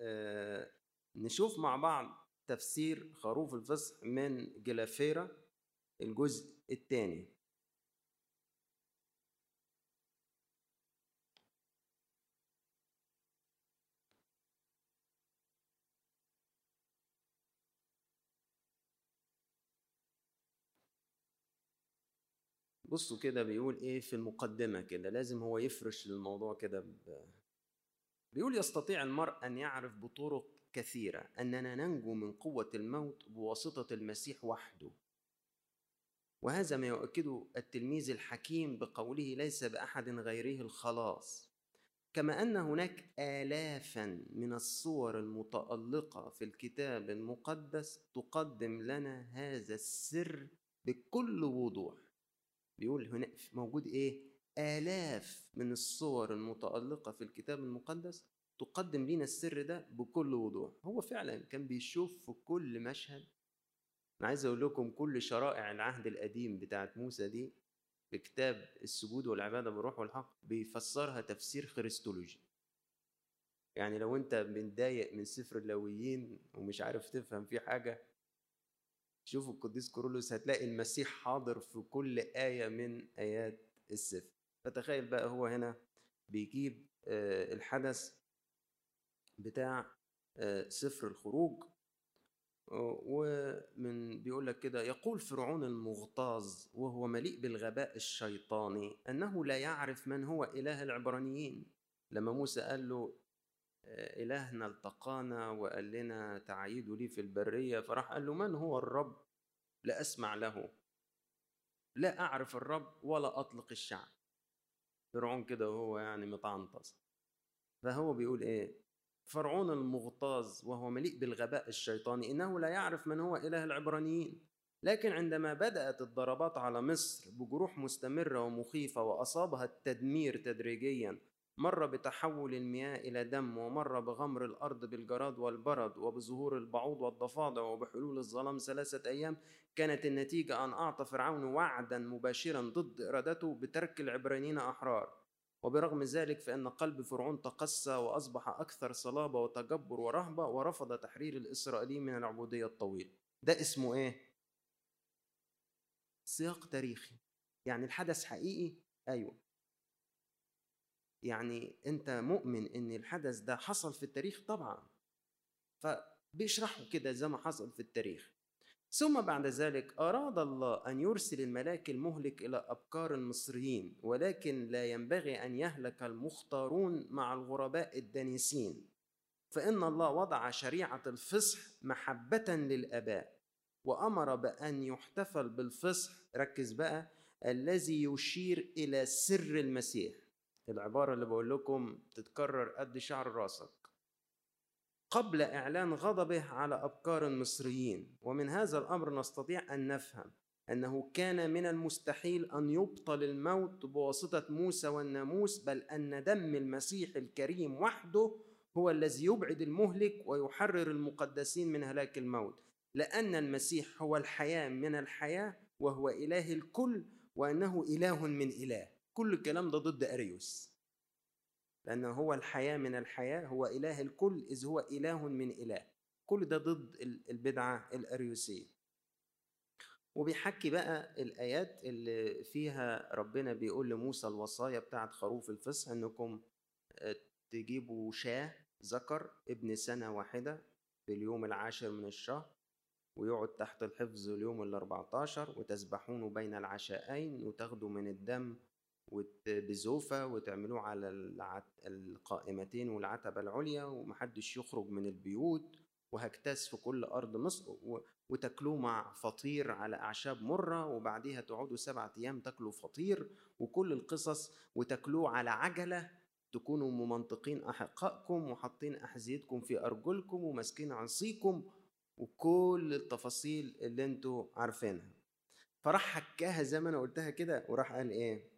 آه، نشوف مع بعض تفسير خروف الفصح من جلافيرا الجزء الثاني. بصوا كده بيقول إيه في المقدمة كده لازم هو يفرش الموضوع كده ب... بيقول يستطيع المرء أن يعرف بطرق كثيرة أننا ننجو من قوة الموت بواسطة المسيح وحده. وهذا ما يؤكده التلميذ الحكيم بقوله ليس بأحد غيره الخلاص كما أن هناك آلافا من الصور المتألقة في الكتاب المقدس تقدم لنا هذا السر بكل وضوح. بيقول هنا موجود إيه؟ آلاف من الصور المتألقة في الكتاب المقدس تقدم لنا السر ده بكل وضوح. هو فعلا كان بيشوف في كل مشهد. أنا عايز أقول لكم كل شرائع العهد القديم بتاعت موسى دي في كتاب السجود والعبادة بالروح والحق بيفسرها تفسير خريستولوجي. يعني لو أنت متضايق من سفر اللاويين ومش عارف تفهم فيه حاجة شوف القديس كورولوس هتلاقي المسيح حاضر في كل آية من آيات السفر. فتخيل بقى هو هنا بيجيب آه، الحدث بتاع آه، سفر الخروج. ومن بيقول لك كده يقول فرعون المغتاظ وهو مليء بالغباء الشيطاني أنه لا يعرف من هو إله العبرانيين. لما موسى قال له إلهنا التقانا وقال لنا تعيدوا لي في البرية فراح قال له من هو الرب؟ لا أسمع له. لا أعرف الرب ولا أطلق الشعب. فرعون كده وهو يعني متعنطس. فهو بيقول إيه؟ فرعون المغتاظ وهو مليء بالغباء الشيطاني إنه لا يعرف من هو إله العبرانيين. لكن عندما بدأت الضربات على مصر بجروح مستمرة ومخيفة وأصابها التدمير تدريجيا مر بتحول المياه إلى دم ومر بغمر الأرض بالجراد والبرد وبظهور البعوض والضفادع وبحلول الظلام ثلاثة أيام. كانت النتيجة أن أعطى فرعون وعدا مباشرا ضد إرادته بترك العبرانيين أحرار. وبرغم ذلك فإن قلب فرعون تقسى وأصبح أكثر صلابة وتجبر ورهبة ورفض تحرير الإسرائيليين من العبودية الطويلة. ده اسمه إيه؟ سياق تاريخي. يعني الحدث حقيقي؟ أيوه. يعني أنت مؤمن إن الحدث ده حصل في التاريخ؟ طبعا. فبيشرحوا كده زي ما حصل في التاريخ. ثم بعد ذلك أراد الله أن يرسل الملاك المهلك إلى أبكار المصريين ولكن لا ينبغي أن يهلك المختارون مع الغرباء الدنيسين. فإن الله وضع شريعة الفصح محبة للآباء وأمر بأن يحتفل بالفصح. ركز بقى الذي يشير إلى سر المسيح. العبارة اللي بقول لكم تتكرر قد شعر راسك. قبل إعلان غضبه على أبكار المصريين ومن هذا الأمر نستطيع أن نفهم أنه كان من المستحيل أن يبطل الموت بواسطة موسى والناموس بل أن دم المسيح الكريم وحده هو الذي يبعد المهلك ويحرر المقدسين من هلاك الموت. لأن المسيح هو الحياة من الحياة وهو إله الكل وأنه إله من إله. كل الكلام ده ضد أريوس. لأنه هو الحياة من الحياة هو إله الكل إذ هو إله من إله. كل ده ضد البدعة الأريوسية. وبيحكي بقى الآيات اللي فيها ربنا بيقول لموسى الوصايا بتاعت خروف الفصح إنكم آه، تجيبوا شاه ذكر ابن سنة واحدة في اليوم العاشر من الشهر ويقعد تحت الحفظ اليوم الأربعتاشر وتسبحونه بين العشاءين وتاخدوا من الدم بزوفة وتعملوه على القائمتين والعتبة العليا ومحدش يخرج من البيوت وهجتاز في كل أرض مصر وتاكلوه مع فطير على أعشاب مرة وبعديها تقعدوا سبعة أيام تاكلوا فطير وكل القصص وتاكلوه على عجلة تكونوا ممنطقين أحقائكم وحاطين أحذيتكم في أرجلكم وماسكين عصيكم وكل التفاصيل اللي أنتوا عارفينها. فراح حكاها زي ما أنا قلتها كده وراح قال إيه؟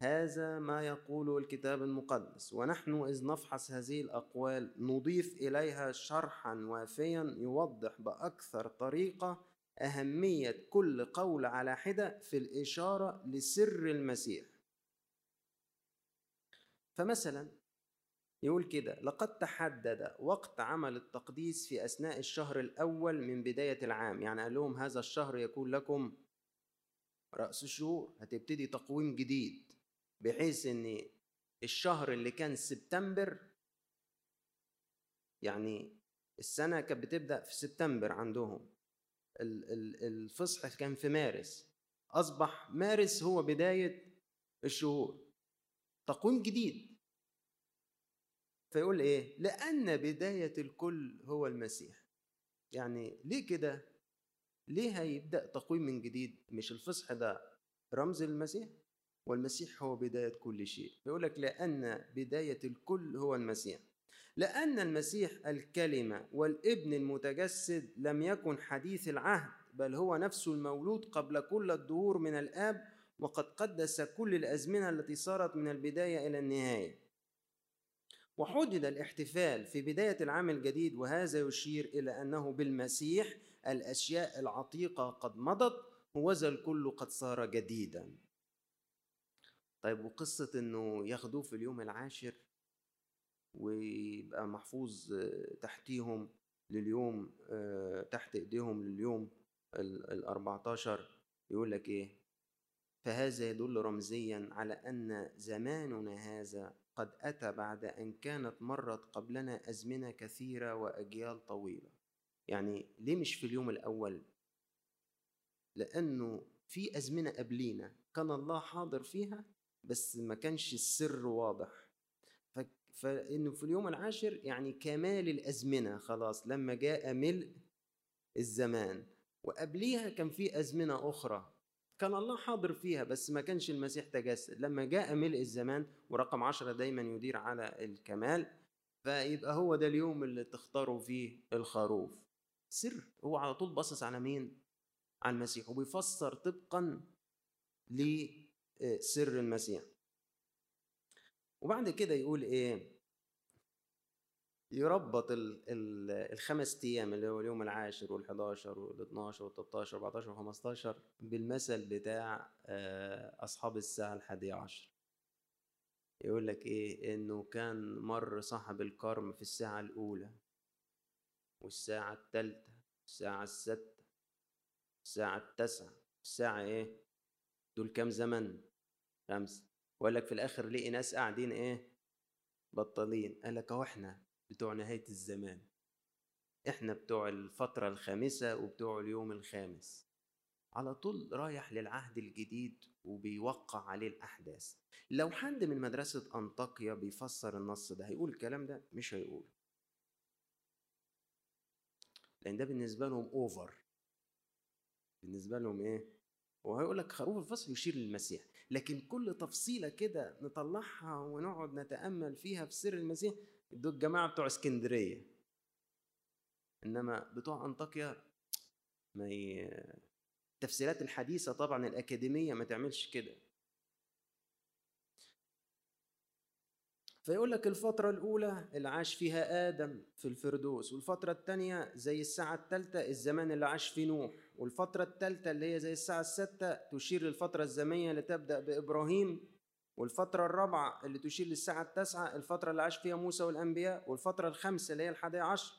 هذا ما يقوله الكتاب المقدس. ونحن إذ نفحص هذه الأقوال نضيف إليها شرحا وافيا يوضح بأكثر طريقة أهمية كل قول على حدة في الإشارة لسر المسيح. فمثلا يقول كده لقد تحدد وقت عمل التقديس في أثناء الشهر الأول من بداية العام. يعني قال لهم هذا الشهر يكون لكم رأس الشهور هتبتدي تقويم جديد. بحيث إن الشهر اللي كان سبتمبر يعني السنة كانت بتبدأ في سبتمبر عندهم ال- ال- الفصح كان في مارس أصبح مارس هو بداية الشهور تقويم جديد فيقول إيه؟ لأن بداية الكل هو المسيح يعني ليه كده؟ ليه هيبدأ تقويم من جديد؟ مش الفصح ده رمز المسيح؟ والمسيح هو بداية كل شيء. يقول لك لأن بداية الكل هو المسيح. لأن المسيح الكلمة والابن المتجسد لم يكن حديث العهد بل هو نفسه المولود قبل كل الدهور من الآب وقد قدس كل الأزمنة التي صارت من البداية إلى النهاية. وحدد الاحتفال في بداية العام الجديد وهذا يشير إلى أنه بالمسيح الأشياء العتيقة قد مضت وذا الكل قد صار جديدا. طيب وقصة إنه ياخدوه في اليوم العاشر ويبقى محفوظ تحتيهم لليوم آه، تحت إيديهم لليوم ال ال 14 يقول لك إيه؟ فهذا يدل رمزيا على أن زماننا هذا قد أتى بعد أن كانت مرت قبلنا أزمنة كثيرة وأجيال طويلة. يعني ليه مش في اليوم الأول؟ لأنه في أزمنة قبلينا كان الله حاضر فيها بس ما كانش السر واضح. ف... فإنه في اليوم العاشر يعني كمال الأزمنة خلاص لما جاء ملء الزمان. وقبليها كان في أزمنة أخرى كان الله حاضر فيها بس ما كانش المسيح تجسد. لما جاء ملء الزمان ورقم عشرة دايما يدير على الكمال فيبقى هو ده اليوم اللي تختاروا فيه الخروف. سر هو على طول باصص على مين؟ على المسيح وبيفسر طبقا لسر المسيح. وبعد كده يقول إيه؟ يربط ال ال الخمس أيام اللي هو اليوم العاشر وال11 وال12 وال13 و14 و15 بالمثل بتاع آه، أصحاب الساعة الحادية عشر. يقول لك إيه؟ إنه كان مر صاحب الكرم في الساعة الأولى والساعة الثالثه الساعة السادسه الساعة التاسعة الساعة إيه؟ دول كام زمن؟ خمسه وقال لك في الآخر لقي ناس قاعدين إيه بطالين قال لك أهو إحنا بتوع نهاية الزمان. إحنا بتوع الفترة الخامسة وبتوع اليوم الخامس. على طول رايح للعهد الجديد وبيوقع عليه الأحداث. لو حد من مدرسة أنطاكيا بيفسر النص ده هيقول الكلام ده؟ مش هيقول. لأن ده بالنسبة لهم اوفر بالنسبة لهم إيه؟ وهيقول لك خروف الفصل يشير للمسيح. لكن كل تفصيلة كده نطلعها ونقعد نتأمل فيها في سر المسيح دول الجماعة بتوع اسكندرية. إنما بتوع أنطاكيا ما ي... التفسيرات الحديثة طبعا الأكاديمية ما تعملش كده. فيقول لك الفترة الأولى اللي عاش فيها آدم في الفردوس والفترة الثانية زي الساعة الثالثة الزمان اللي عاش فيه نوح. والفترة الثالثة اللي هي زي الساعة الستة تشير للفترة الزمنية اللي تبدأ بإبراهيم والفترة الرابعة اللي تشير للساعة التاسعة الفترة اللي عاش فيها موسى والأنبياء والفترة الخامسة اللي هي الحادية عشر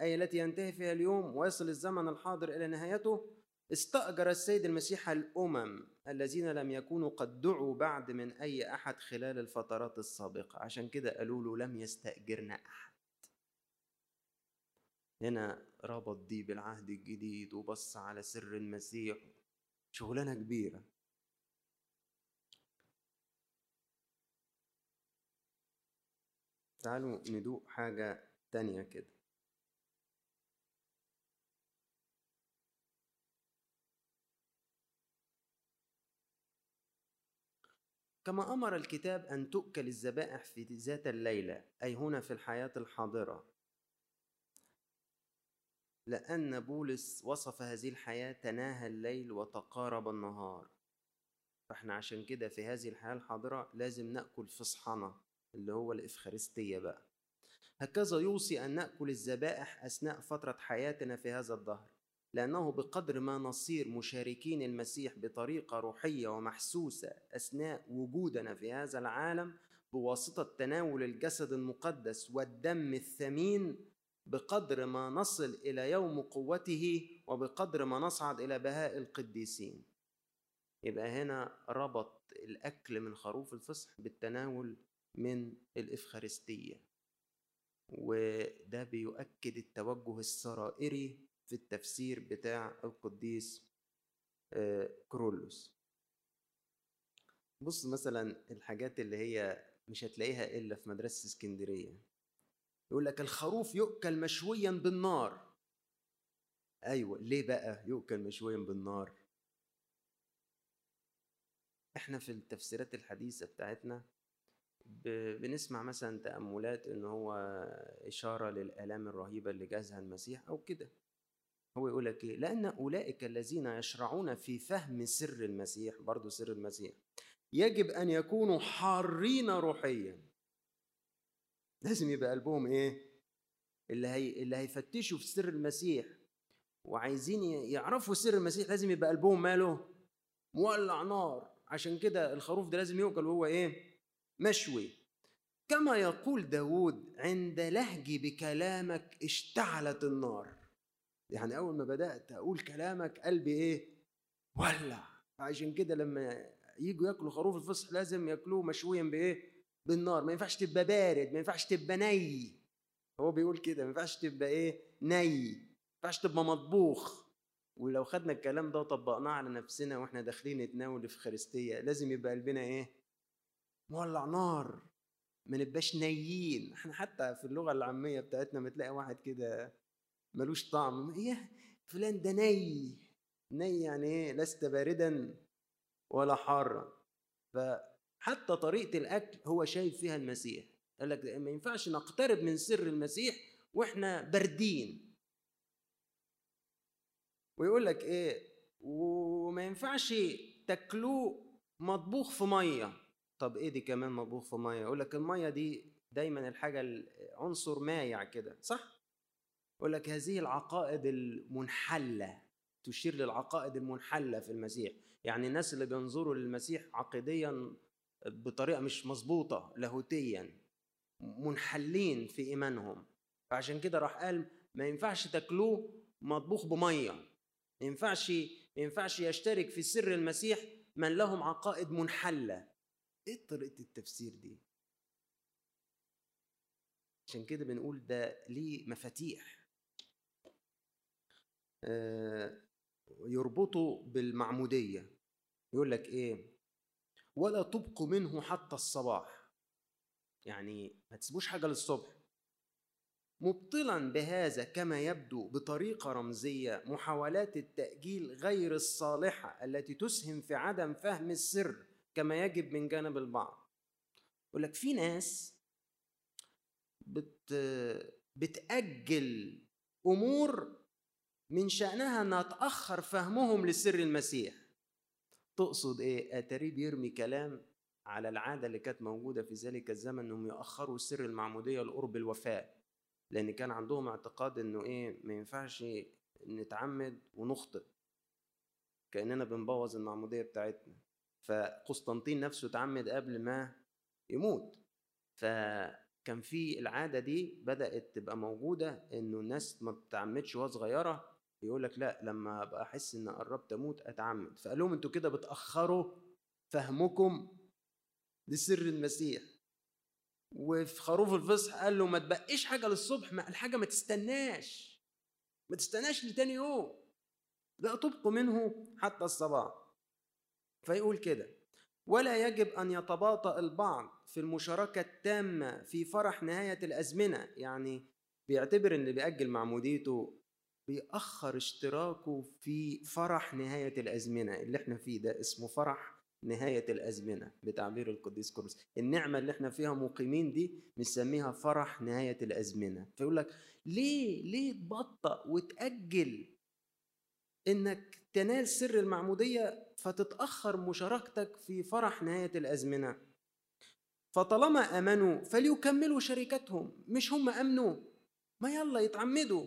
أي التي ينتهي فيها اليوم ويصل الزمن الحاضر إلى نهايته استأجر السيد المسيح الأمم الذين لم يكونوا قد دعوا بعد من أي أحد خلال الفترات السابقة. عشان كده قالوا له لم يستأجرنا أحد. هنا ربط دي بالعهد الجديد وبص على سر المسيح. شغلانة كبيرة. تعالوا ندوق حاجة تانية كده. كما أمر الكتاب أن تؤكل الذبائح في ذات الليلة أي هنا في الحياة الحاضرة. لأن بولس وصف هذه الحياة تناهى الليل وتقارب النهار. فإحنا عشان كده في هذه الحياة الحاضرة لازم نأكل فصحنة اللي هو الإفخارستية بقى. هكذا يوصي أن نأكل الذبائح أثناء فترة حياتنا في هذا الدهر لأنه بقدر ما نصير مشاركين المسيح بطريقة روحية ومحسوسة أثناء وجودنا في هذا العالم بواسطة تناول الجسد المقدس والدم الثمين بقدر ما نصل إلى يوم قوته وبقدر ما نصعد إلى بهاء القديسين. يبقى هنا ربط الأكل من خروف الفصح بالتناول من الإفخارستية. وده بيؤكد التوجه السرائري في التفسير بتاع القديس آه، كرولوس. بص مثلا الحاجات اللي هي مش هتلاقيها إلا في مدرسة اسكندرية. يقول لك الخروف يؤكل مشويا بالنار. أيوة ليه بقى يؤكل مشويا بالنار؟ إحنا في التفسيرات الحديثة بتاعتنا بنسمع مثلا تأملات إن هو إشارة للآلام الرهيبة اللي جازها المسيح أو كده. هو يقول لك إيه؟ لأن أولئك الذين يشرعون في فهم سر المسيح برضو سر المسيح يجب أن يكونوا حارين روحيا. لازم يبقى قلبهم إيه؟ اللي هي اللي هيفتشوا في سر المسيح. وعايزين يعرفوا سر المسيح لازم يبقى قلبهم ماله؟ مولع نار. عشان كده الخروف ده لازم يؤكل وهو إيه؟ مشوي. كما يقول داود عند لهجي بكلامك اشتعلت النار. يعني أول ما بدأت أقول كلامك قلبي إيه؟ ولع. عشان كده لما يجوا ياكلوا خروف الفصح لازم ياكلوه مشويا بإيه؟ بالنار ما ينفعش تبقى بارد ما ينفعش تبقى ني. هو بيقول كده ما ينفعش تبقى إيه؟ ني ما ينفعش تبقى مطبوخ. ولو خدنا الكلام ده وطبقناه على نفسنا وإحنا داخلين نتناول في خريستية لازم يبقى قلبنا إيه؟ مولع نار. ما نبقاش نيين. إحنا حتى في اللغة العامية بتاعتنا ما تلاقي واحد كده ملوش طعم. إيه؟ فلان ده ني. ني يعني إيه؟ لست باردا ولا حارا. فحتى طريقة الأكل هو شايف فيها المسيح. قال لك ما ينفعش نقترب من سر المسيح وإحنا باردين. ويقول لك إيه؟ وما ينفعش تاكلوه مطبوخ في مية. طب إيه دي كمان مطبوخ في مية؟ يقول لك المية دي دايما الحاجة عنصر مايع كده صح؟ يقول لك هذه العقائد المنحلة تشير للعقائد المنحلة في المسيح. يعني الناس اللي بينظروا للمسيح عقيديا بطريقة مش مظبوطة لاهوتيا منحلين في إيمانهم. فعشان كده راح قال ما ينفعش تاكلوه مطبوخ بمية. ما ينفعش ما ينفعش يشترك في سر المسيح من لهم عقائد منحلة. إيه طريقة التفسير دي؟ عشان كده بنقول ده ليه مفاتيح. آه يربطه بالمعمودية. يقول لك إيه؟ ولا تبقوا منه حتى الصباح. يعني ما تسيبوش حاجة للصبح. مبطلا بهذا كما يبدو بطريقة رمزية محاولات التأجيل غير الصالحة التي تسهم في عدم فهم السر كما يجب من جانب البعض. يقول لك في ناس بت بتأجل أمور من شأنها أنها تأخر فهمهم لسر المسيح. تقصد إيه؟ أتاري بيرمي كلام على العادة اللي كانت موجودة في ذلك الزمن أنهم يأخروا سر المعمودية لقرب الوفاة لأن كان عندهم اعتقاد أنه إيه؟ ما ينفعش نتعمد ونخطئ. كأننا بنبوظ المعمودية بتاعتنا. فقسطنطين نفسه اتعمد قبل ما يموت. فكان في العادة دي بدأت تبقى موجودة إنه الناس ما بتتعمدش وهي صغيرة يقول لك لا لما أبقى أحس إن قربت أموت أتعمد. فقال لهم أنتوا كده بتأخروا فهمكم لسر المسيح. وفي خروف الفصح قال له ما تبقيش حاجة للصبح ما الحاجة ما تستناش. ما تستناش لتاني يوم. لا تبقوا منه حتى الصباح. فيقول كده ولا يجب أن يتباطأ البعض في المشاركة التامة في فرح نهاية الأزمنة. يعني بيعتبر إن بيأجل معموديته بيأخر اشتراكه في فرح نهاية الأزمنة اللي إحنا فيه ده اسمه فرح نهاية الأزمنة بتعبير القديس كورس النعمة اللي إحنا فيها مقيمين دي بنسميها فرح نهاية الأزمنة. فيقول لك ليه ليه تبطأ وتأجل إنك تنال سر المعمودية فتتأخر مشاركتك في فرح نهاية الأزمنة؟ فطالما آمنوا فليكملوا شركتهم مش هم أمنوا. ما يلا يتعمدوا.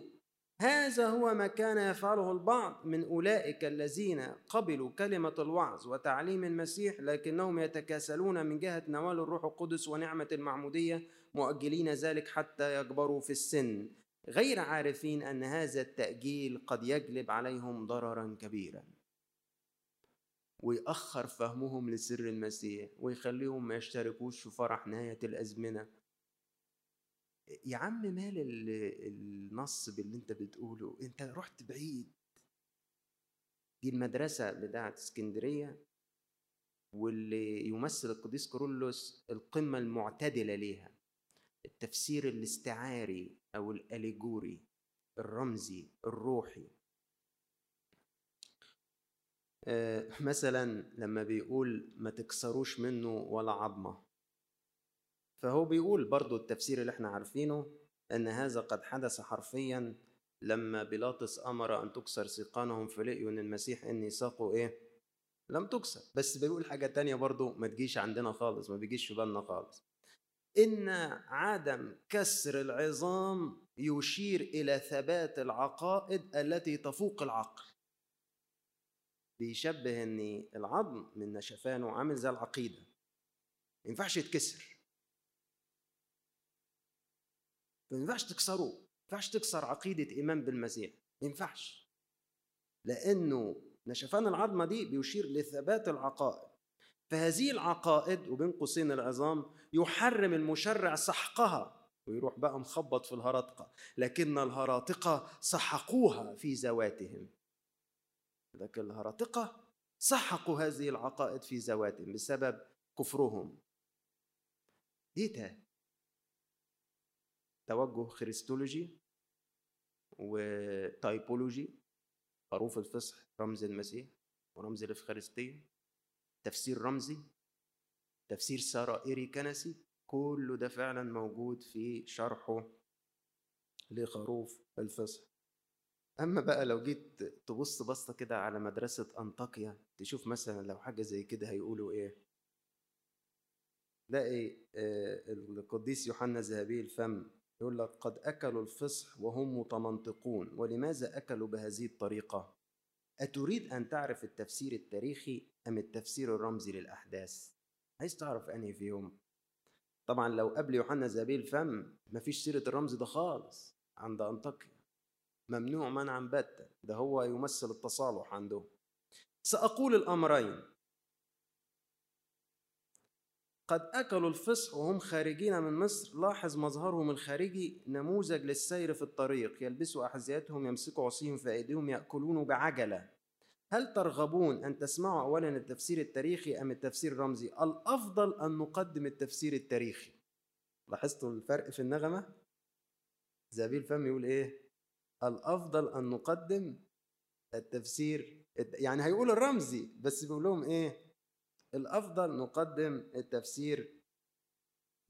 هذا هو ما كان يفعله البعض من أولئك الذين قبلوا كلمة الوعظ وتعليم المسيح لكنهم يتكاسلون من جهة نوال الروح القدس ونعمة المعمودية مؤجلين ذلك حتى يكبروا في السن. غير عارفين أن هذا التأجيل قد يجلب عليهم ضررا كبيرا. ويأخر فهمهم لسر المسيح ويخليهم ما يشتركوش في فرح نهاية الأزمنة. يا عم مال النص باللي انت بتقوله؟ انت رحت بعيد. دي المدرسة بتاعت اسكندرية واللي يمثل القديس كورولوس القمة المعتدلة ليها. التفسير الاستعاري أو الأليجوري الرمزي الروحي. آه، مثلا لما بيقول ما تكسروش منه ولا عظمة. فهو بيقول برضو التفسير اللي إحنا عارفينه إن هذا قد حدث حرفيا لما بيلاطس أمر أن تكسر سيقانهم فلقيوا المسيح ان ساقه إيه؟ لم تكسر. بس بيقول حاجة تانية برضو ما تجيش عندنا خالص ما بيجيش في بالنا خالص. إن عدم كسر العظام يشير إلى ثبات العقائد التي تفوق العقل. بيشبه إن العظم من نشفانه عامل زي العقيدة. ما ينفعش يتكسر. ما ينفعش تكسره ما ينفعش تكسر عقيدة ايمان بالمسيح ما ينفعش. لأنه نشفان العظمة دي بيشير لثبات العقائد. فهذه العقائد وبين قوسين العظام يحرم المشرع سحقها ويروح بقى مخبط في الهرطقة. لكن الهراطقه سحقوها في ذواتهم. لكن الهرطقة سحقوا هذه العقائد في ذواتهم بسبب كفرهم. ده توجه خريستولوجي و typology خروف الفصح رمز المسيح ورمز الإفخارستية تفسير رمزي تفسير سرائري كنسي كله ده فعلا موجود في شرحه لخروف الفصح. أما بقى لو جيت تبص بصة كده على مدرسة أنطاكيا تشوف مثلا لو حاجة زي كده هيقولوا إيه؟ تلاقي آه، القديس يوحنا ذهبي الفم يقول لك قد أكلوا الفصح وهم متمنطقون ولماذا أكلوا بهذه الطريقة؟ أتريد أن تعرف التفسير التاريخي أم التفسير الرمزي للأحداث؟ عايز تعرف أنهي فيهم؟ طبعا لو قبل يوحنا ذهبي الفم مفيش سيرة الرمز ده خالص عند أنطاكيا. ممنوع منعا باتا ده هو يمثل التصالح عنده سأقول الأمرين. قد أكلوا الفصح وهم خارجين من مصر لاحظ مظهرهم الخارجي نموذج للسير في الطريق يلبسوا أحذيتهم يمسكوا عصيهم في أيديهم يأكلون بعجلة هل ترغبون أن تسمعوا أولا التفسير التاريخي أم التفسير الرمزي؟ الأفضل أن نقدم التفسير التاريخي لاحظتوا الفرق في النغمة؟ زابيل فم يقول إيه؟ الأفضل أن نقدم التفسير يعني هيقول الرمزي بس بيقول لهم إيه الأفضل نقدم التفسير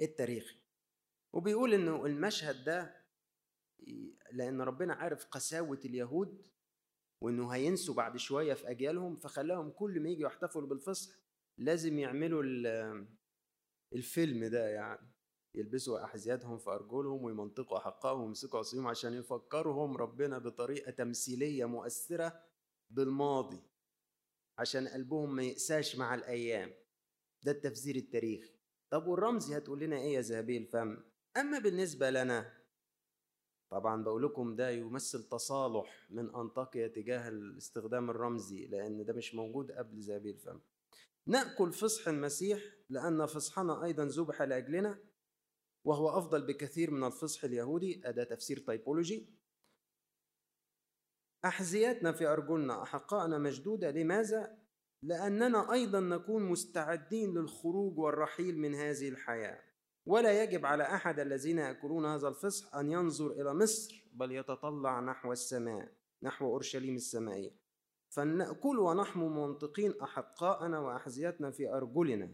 التاريخي. وبيقول إنه المشهد ده لأن ربنا عارف قساوة اليهود وإنه هينسوا بعد شوية في أجيالهم فخلاهم كل ما يجوا يحتفلوا بالفصح لازم يعملوا الفيلم ده يعني. يلبسوا أحذيتهم في أرجلهم ويمنطقوا أحقائهم ويمسكوا عصيهم عشان يفكرهم ربنا بطريقة تمثيلية مؤثرة بالماضي. عشان قلبهم ما يقساش مع الأيام. ده التفسير التاريخي طب والرمزي هتقول لنا إيه يا ذهبي الفم؟ أما بالنسبة لنا طبعا بقول لكم ده يمثل تصالح من أنطاكيا تجاه الاستخدام الرمزي لأن ده مش موجود قبل ذهبي الفم. نأكل فصح المسيح لأن فصحنا أيضا ذبح لأجلنا وهو أفضل بكثير من الفصح اليهودي. أداة تفسير تايبولوجي أحذيتنا في أرجلنا أحقائنا مشدودة لماذا؟ لأننا أيضا نكون مستعدين للخروج والرحيل من هذه الحياة. ولا يجب على أحد الذين يأكلون هذا الفصح أن ينظر إلى مصر بل يتطلع نحو السماء نحو أورشليم السمائية فلنأكل ونحمو منطقين أحقاءنا وأحذيتنا في أرجلنا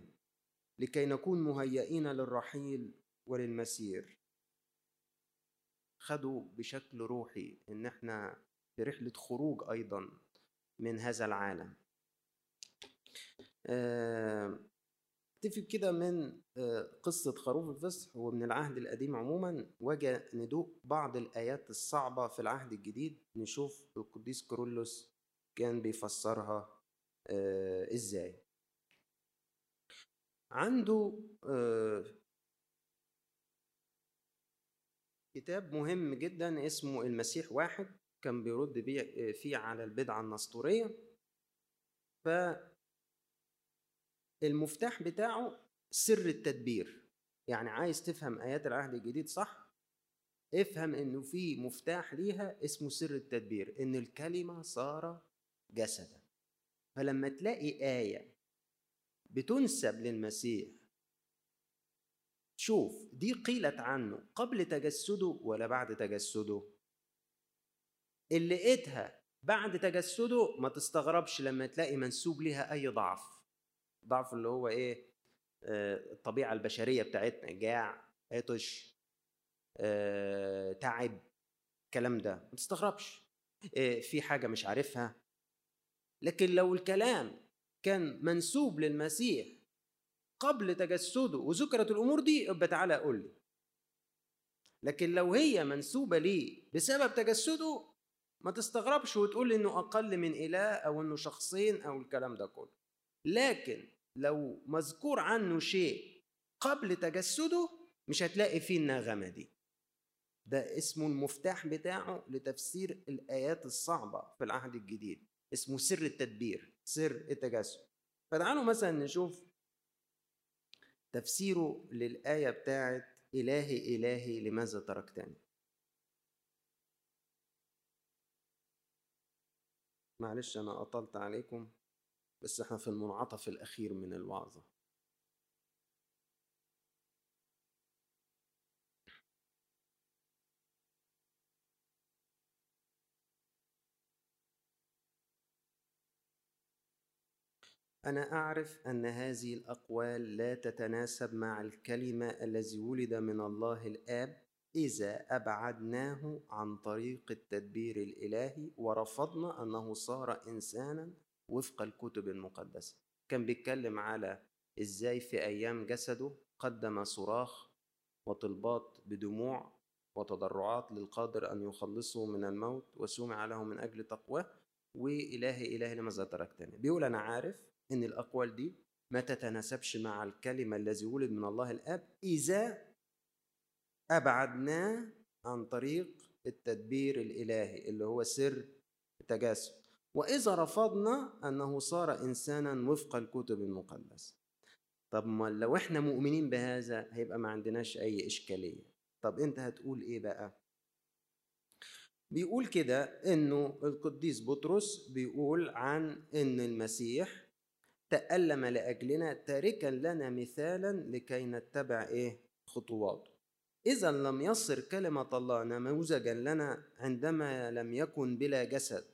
لكي نكون مهيئين للرحيل وللمسير. خدوا بشكل روحي إن إحنا رحلة خروج أيضا من هذا العالم. اتفق كده من آه، قصة خروف الفصح ومن العهد القديم عموما. وجه ندوق بعض الآيات الصعبة في العهد الجديد. نشوف القديس كورولوس كان بيفسرها آه، إزاي. عنده آه، كتاب مهم جدا اسمه المسيح واحد. كان بيرد بيه فيه على البدعة النسطورية. ف المفتاح بتاعه سر التدبير. يعني عايز تفهم آيات العهد الجديد صح؟ افهم إنه في مفتاح ليها اسمه سر التدبير إن الكلمة صار جسدا. فلما تلاقي آية بتنسب للمسيح شوف دي قيلت عنه قبل تجسده ولا بعد تجسده؟ اللي لقيتها بعد تجسده ما تستغربش لما تلاقي منسوب لها أي ضعف. ضعف اللي هو إيه؟ آه، الطبيعة البشرية بتاعتنا جاع عطش آه، تعب الكلام ده. ما تستغربش. آه، في حاجة مش عارفها. لكن لو الكلام كان منسوب للمسيح قبل تجسده وذكرت الأمور دي يبقى تعالى قول لي. لكن لو هي منسوبة ليه بسبب تجسده ما تستغربش وتقول إنه أقل من إله أو إنه شخصين أو الكلام ده كله. لكن لو مذكور عنه شيء قبل تجسده مش هتلاقي فيه النغمة دي. ده اسمه المفتاح بتاعه لتفسير الآيات الصعبة في العهد الجديد. اسمه سر التدبير سر التجسد. فتعالوا مثلا نشوف تفسيره للآية بتاعت إلهي إلهي لماذا تركتني. معلش أنا أطلت عليكم بس إحنا في المنعطف الأخير من الوعظة. أنا أعرف أن هذه الأقوال لا تتناسب مع الكلمة الذي ولد من الله الآب إذا أبعدناه عن طريق التدبير الإلهي ورفضنا أنه صار إنسانا وفق الكتب المقدسة. كان بيتكلم على إزاي في أيام جسده قدم صراخ وطلبات بدموع وتضرعات للقادر أن يخلصه من الموت وسمع له من أجل تقواه. وإلهي إلهي لماذا تركتني؟ بيقول أنا عارف إن الأقوال دي ما تتناسبش مع الكلمة الذي ولد من الله الآب إذا أبعدناه عن طريق التدبير الإلهي اللي هو سر التجسد وإذا رفضنا أنه صار إنسانا وفق الكتب المقدسة. طب ما لو إحنا مؤمنين بهذا هيبقى ما عندناش أي إشكالية. طب أنت هتقول إيه بقى؟ بيقول كده إنه القديس بطرس بيقول عن إن المسيح تألم لأجلنا تاركا لنا مثالا لكي نتبع إيه؟ خطواته. إذا لم يصر كلمة الله نموذجا لنا عندما لم يكن بلا جسد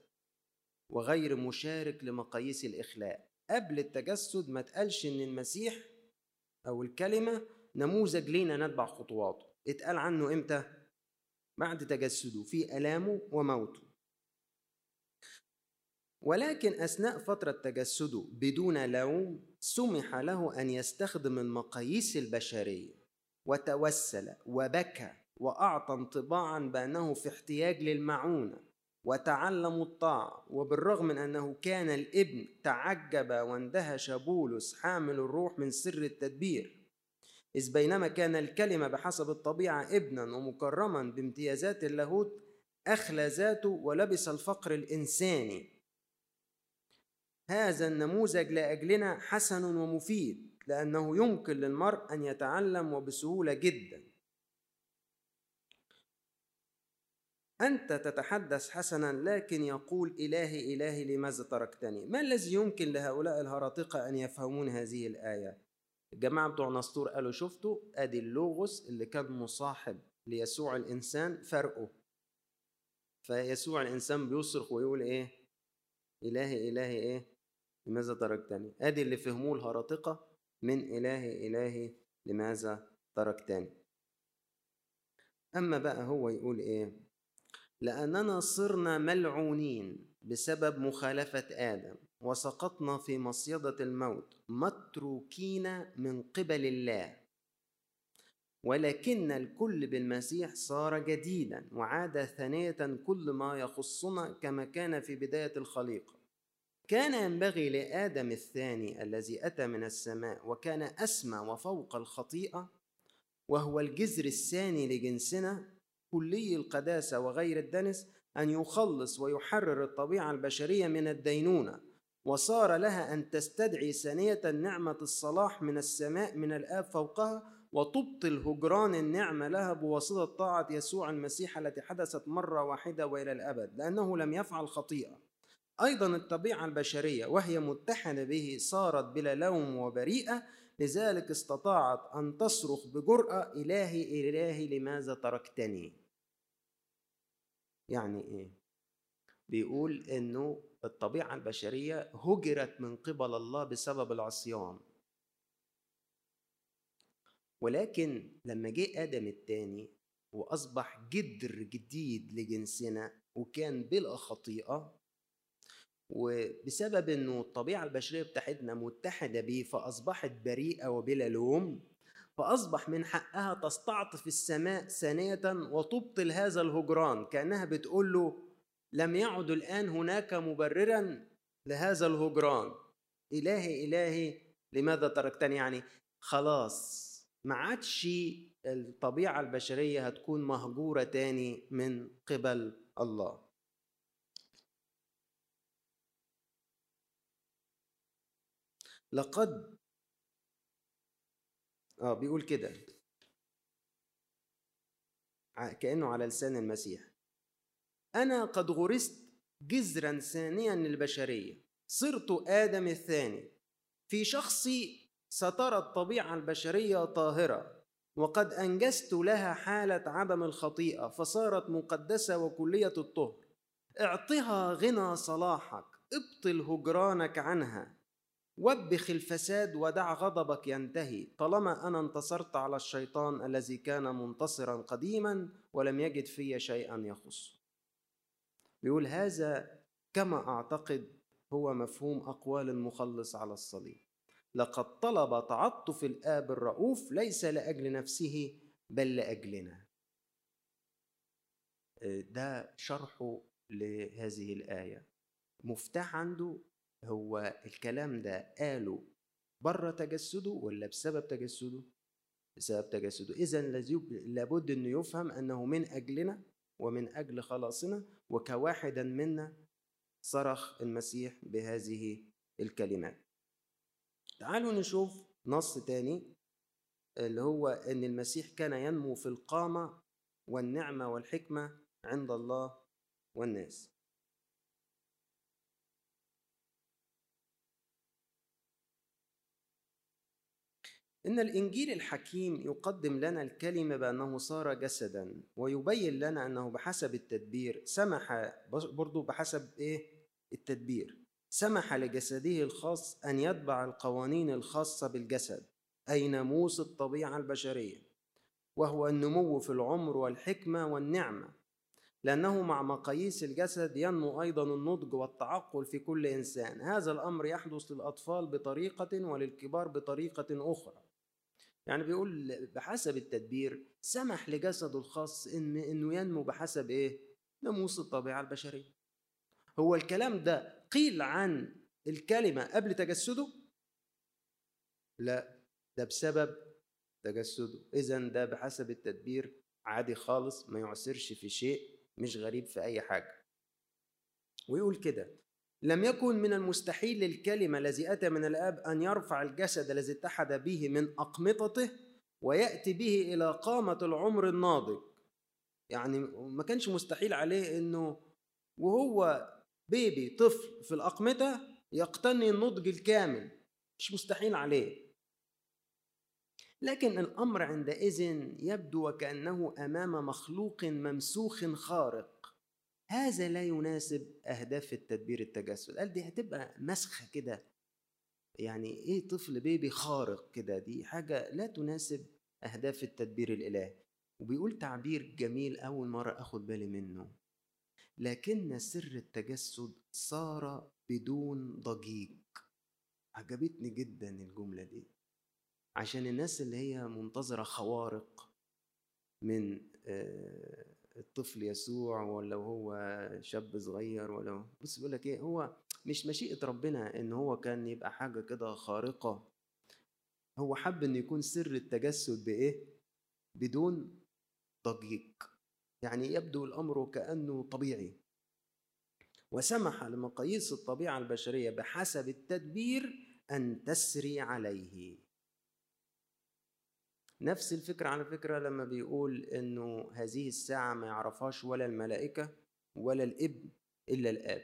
وغير مشارك لمقاييس الإخلاء. قبل التجسد ما تقالش إن المسيح أو الكلمة نموذج لينا نتبع خطواته. اتقال عنه إمتى؟ بعد تجسده في ألامه وموته. ولكن أثناء فترة تجسده بدون لوم سمح له أن يستخدم المقاييس البشرية. وتوسل وبكى وأعطى انطباعا بأنه في احتياج للمعونة وتعلم الطاعة وبالرغم من أنه كان الإبن تعجب واندهش بولس حامل الروح من سر التدبير إذ بينما كان الكلمة بحسب الطبيعة ابنا ومكرما بامتيازات اللاهوت أخلى ذاته ولبس الفقر الإنساني. هذا النموذج لأجلنا حسن ومفيد. لأنه يمكن للمرء أن يتعلم وبسهولة جدا. أنت تتحدث حسنا لكن يقول إلهي إلهي لماذا تركتني؟ ما الذي يمكن لهؤلاء الهراطقه أن يفهمون هذه الآية؟ الجماعه بتوع نسطور قالوا شفتوا؟ أدي اللوغوس اللي كان مصاحب ليسوع الإنسان فرقه. فيسوع الإنسان بيصرخ ويقول إيه؟ إلهي إلهي إيه؟ لماذا تركتني؟ أدي اللي فهموه الهراطقة من إلهي إلهي لماذا تركتني أما بقى هو يقول إيه؟ لأننا صرنا ملعونين بسبب مخالفة آدم وسقطنا في مصيدة الموت متروكين من قبل الله. ولكن الكل بالمسيح صار جديدا وعاد ثانية كل ما يخصنا كما كان في بداية الخليقة. كان ينبغي لآدم الثاني الذي أتى من السماء وكان أسمى وفوق الخطيئة وهو الجذر الثاني لجنسنا كلي القداسة وغير الدنس أن يخلص ويحرر الطبيعة البشرية من الدينونة وصار لها أن تستدعي ثانية نعمة الصلاح من السماء من الآب فوقها وتبطل هجران النعمة لها بواسطة طاعة يسوع المسيح التي حدثت مرة واحدة وإلى الأبد لأنه لم يفعل خطيئة. أيضا الطبيعة البشرية وهي متحدة به صارت بلا لوم وبريئة لذلك استطاعت أن تصرخ بجرأة إلهي إلهي لماذا تركتني؟ يعني إيه؟ بيقول إنه الطبيعة البشرية هجرت من قبل الله بسبب العصيان. ولكن لما جه آدم الثاني وأصبح جدر جديد لجنسنا وكان بلا خطيئة وبسبب إنه الطبيعة البشرية بتاعتنا متحدة بيه فأصبحت بريئة وبلا لوم فأصبح من حقها تستعطف السماء ثانية وتبطل هذا الهجران. كأنها بتقول له لم يعد الآن هناك مبررا لهذا الهجران. إلهي إلهي لماذا تركتني؟ يعني خلاص ما عادش الطبيعة البشرية هتكون مهجورة تاني من قبل الله. لقد. آه بيقول كده. كأنه على لسان المسيح. أنا قد غرست جذرا ثانيا للبشرية. صرت آدم الثاني. في شخصي سترى الطبيعة البشرية طاهرة وقد أنجزت لها حالة عدم الخطيئة فصارت مقدسة وكلية الطهر. اعطها غنى صلاحك ابطل هجرانك عنها. وبخ الفساد ودع غضبك ينتهي. طالما أنا انتصرت على الشيطان الذي كان منتصرا قديما ولم يجد في شيئا يخص. بيقول هذا كما أعتقد هو مفهوم أقوال المخلص على الصليب. لقد طلب تعطف الآب الرؤوف ليس لأجل نفسه بل لأجلنا. ده شرحه لهذه الآية. مفتاح عنده هو الكلام ده قاله بره تجسده ولا بسبب تجسده؟ بسبب تجسده. إذا لابد أنه يفهم أنه من أجلنا ومن أجل خلاصنا وكواحدا منا صرخ المسيح بهذه الكلمات. تعالوا نشوف نص تاني اللي هو أن المسيح كان ينمو في القامة والنعمة والحكمة عند الله والناس. إن الإنجيل الحكيم يقدم لنا الكلمة بأنه صار جسدا ويبين لنا أنه بحسب التدبير سمح برضو بحسب إيه؟ التدبير. سمح لجسده الخاص أن يتبع القوانين الخاصة بالجسد أي ناموس الطبيعة البشرية. وهو النمو في العمر والحكمة والنعمة. لأنه مع مقاييس الجسد ينمو أيضا النضج والتعقل في كل إنسان. هذا الأمر يحدث للأطفال بطريقة وللكبار بطريقة أخرى. يعني بيقول بحسب التدبير سمح لجسده الخاص إن إنه ينمو بحسب إيه؟ ناموس الطبيعة البشرية. هو الكلام ده قيل عن الكلمة قبل تجسده؟ لا ده بسبب تجسده. إذا ده بحسب التدبير عادي خالص ما يعسرش في شيء مش غريب في أي حاجة. ويقول كده لم يكن من المستحيل للكلمة الذي أتى من الآب أن يرفع الجسد الذي اتحد به من أقمطته ويأتي به إلى قامة العمر الناضج. يعني ما كانش مستحيل عليه أنه وهو بيبي طفل في الأقمطة يقتني النضج الكامل. مش مستحيل عليه. لكن الأمر عندئذ يبدو وكأنه أمام مخلوق ممسوخ خارق. هذا لا يناسب أهداف التدبير التجسد. قال دي هتبقى مسخة كده. يعني إيه طفل بيبي خارق كده؟ دي حاجة لا تناسب أهداف التدبير الإلهي. وبيقول تعبير جميل أول مرة آخد بالي منه. لكن سر التجسد صار بدون ضجيج. عجبتني جدا الجملة دي. عشان الناس اللي هي منتظرة خوارق من آه، الطفل يسوع ولا هو شاب صغير ولا بص بيقول لك إيه هو مش مشيئة ربنا إن هو كان يبقى حاجة كده خارقة. هو حب إن يكون سر التجسد بإيه؟ بدون ضجيج. يعني يبدو الأمر كأنه طبيعي. وسمح لمقاييس الطبيعة البشرية بحسب التدبير أن تسري عليه. نفس الفكرة على فكرة لما بيقول إنه هذه الساعة ما يعرفهاش ولا الملائكة ولا الإبن إلا الآب.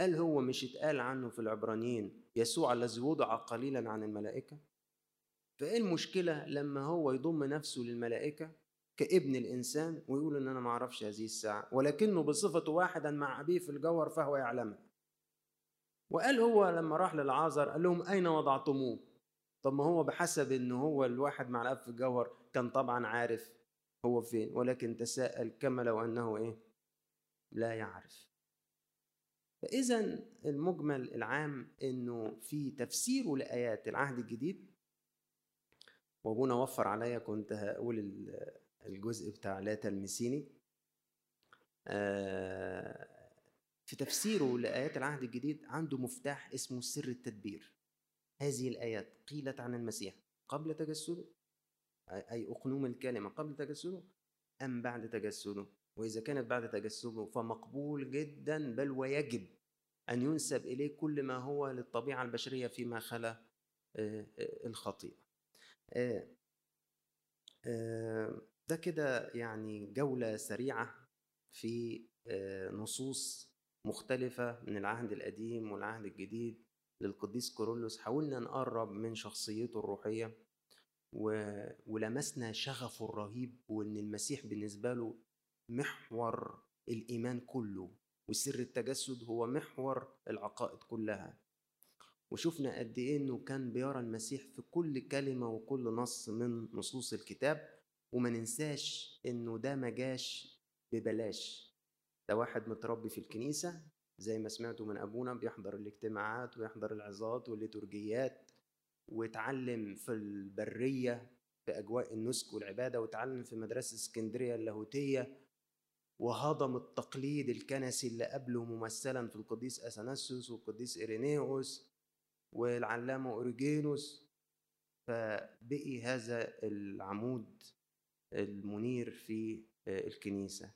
قال هو مش اتقال عنه في العبرانيين يسوع الذي وضع قليلا عن الملائكة؟ فإيه المشكلة لما هو يضم نفسه للملائكة كإبن الإنسان ويقول إن أنا ما أعرفش هذه الساعة ولكنه بصفته واحدا مع أبيه في الجوهر فهو يعلمها؟ وقال هو لما راح للعازر قال لهم أين وضعتموه؟ طب ما هو بحسب إن هو الواحد مع الأب في الجوهر كان طبعا عارف هو فين ولكن تساءل كما لو أنه إيه؟ لا يعرف. فاذا المجمل العام إنه في تفسيره لآيات العهد الجديد. وأبونا وفر عليا كنت هقول الجزء بتاع لا تلمسيني. آه، في تفسيره لآيات العهد الجديد عنده مفتاح اسمه سر التدبير. هذه الآيات قيلت عن المسيح قبل تجسده؟ أي أقنوم الكلمة قبل تجسده أم بعد تجسده؟ وإذا كانت بعد تجسده فمقبول جدا بل ويجب أن ينسب إليه كل ما هو للطبيعة البشرية فيما خلا آه، آه، الخطيئة. آه، ده كده يعني جولة سريعة في نصوص مختلفة من العهد القديم والعهد الجديد. للقديس كورولوس حاولنا نقرب من شخصيته الروحية و... ولمسنا شغفه الرهيب وإن المسيح بالنسبة له محور الإيمان كله وسر التجسد هو محور العقائد كلها. وشفنا قد إيه إنه كان بيرى المسيح في كل كلمة وكل نص من نصوص الكتاب وما ننساش إنه ده ما جاش ببلاش. ده واحد متربي في الكنيسة زي ما سمعتوا من أبونا بيحضر الاجتماعات ويحضر العظات والليتورجيات واتعلم في البرية في أجواء النسك والعبادة واتعلم في مدرسة اسكندرية اللاهوتية. وهضم التقليد الكنسي اللي قبله ممثلا في القديس أثناسيوس والقديس ايرينيوس والعلامة أوريجينوس. فبقي هذا العمود المنير في الكنيسة.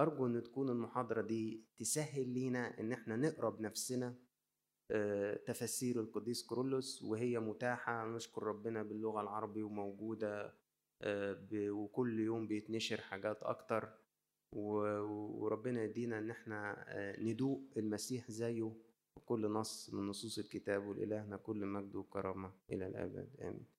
أرجو إن تكون المحاضرة دي تسهل لينا إن إحنا نقرأ بنفسنا آه، تفاسير القديس كرولوس وهي متاحة. نشكر ربنا باللغة العربي وموجودة آه، وكل يوم بيتنشر حاجات أكتر. وربنا يدينا إن إحنا آه، ندوق المسيح زيه. كل نص من نصوص الكتاب ولإلهنا كل مجد وكرامة إلى الأبد. آمين.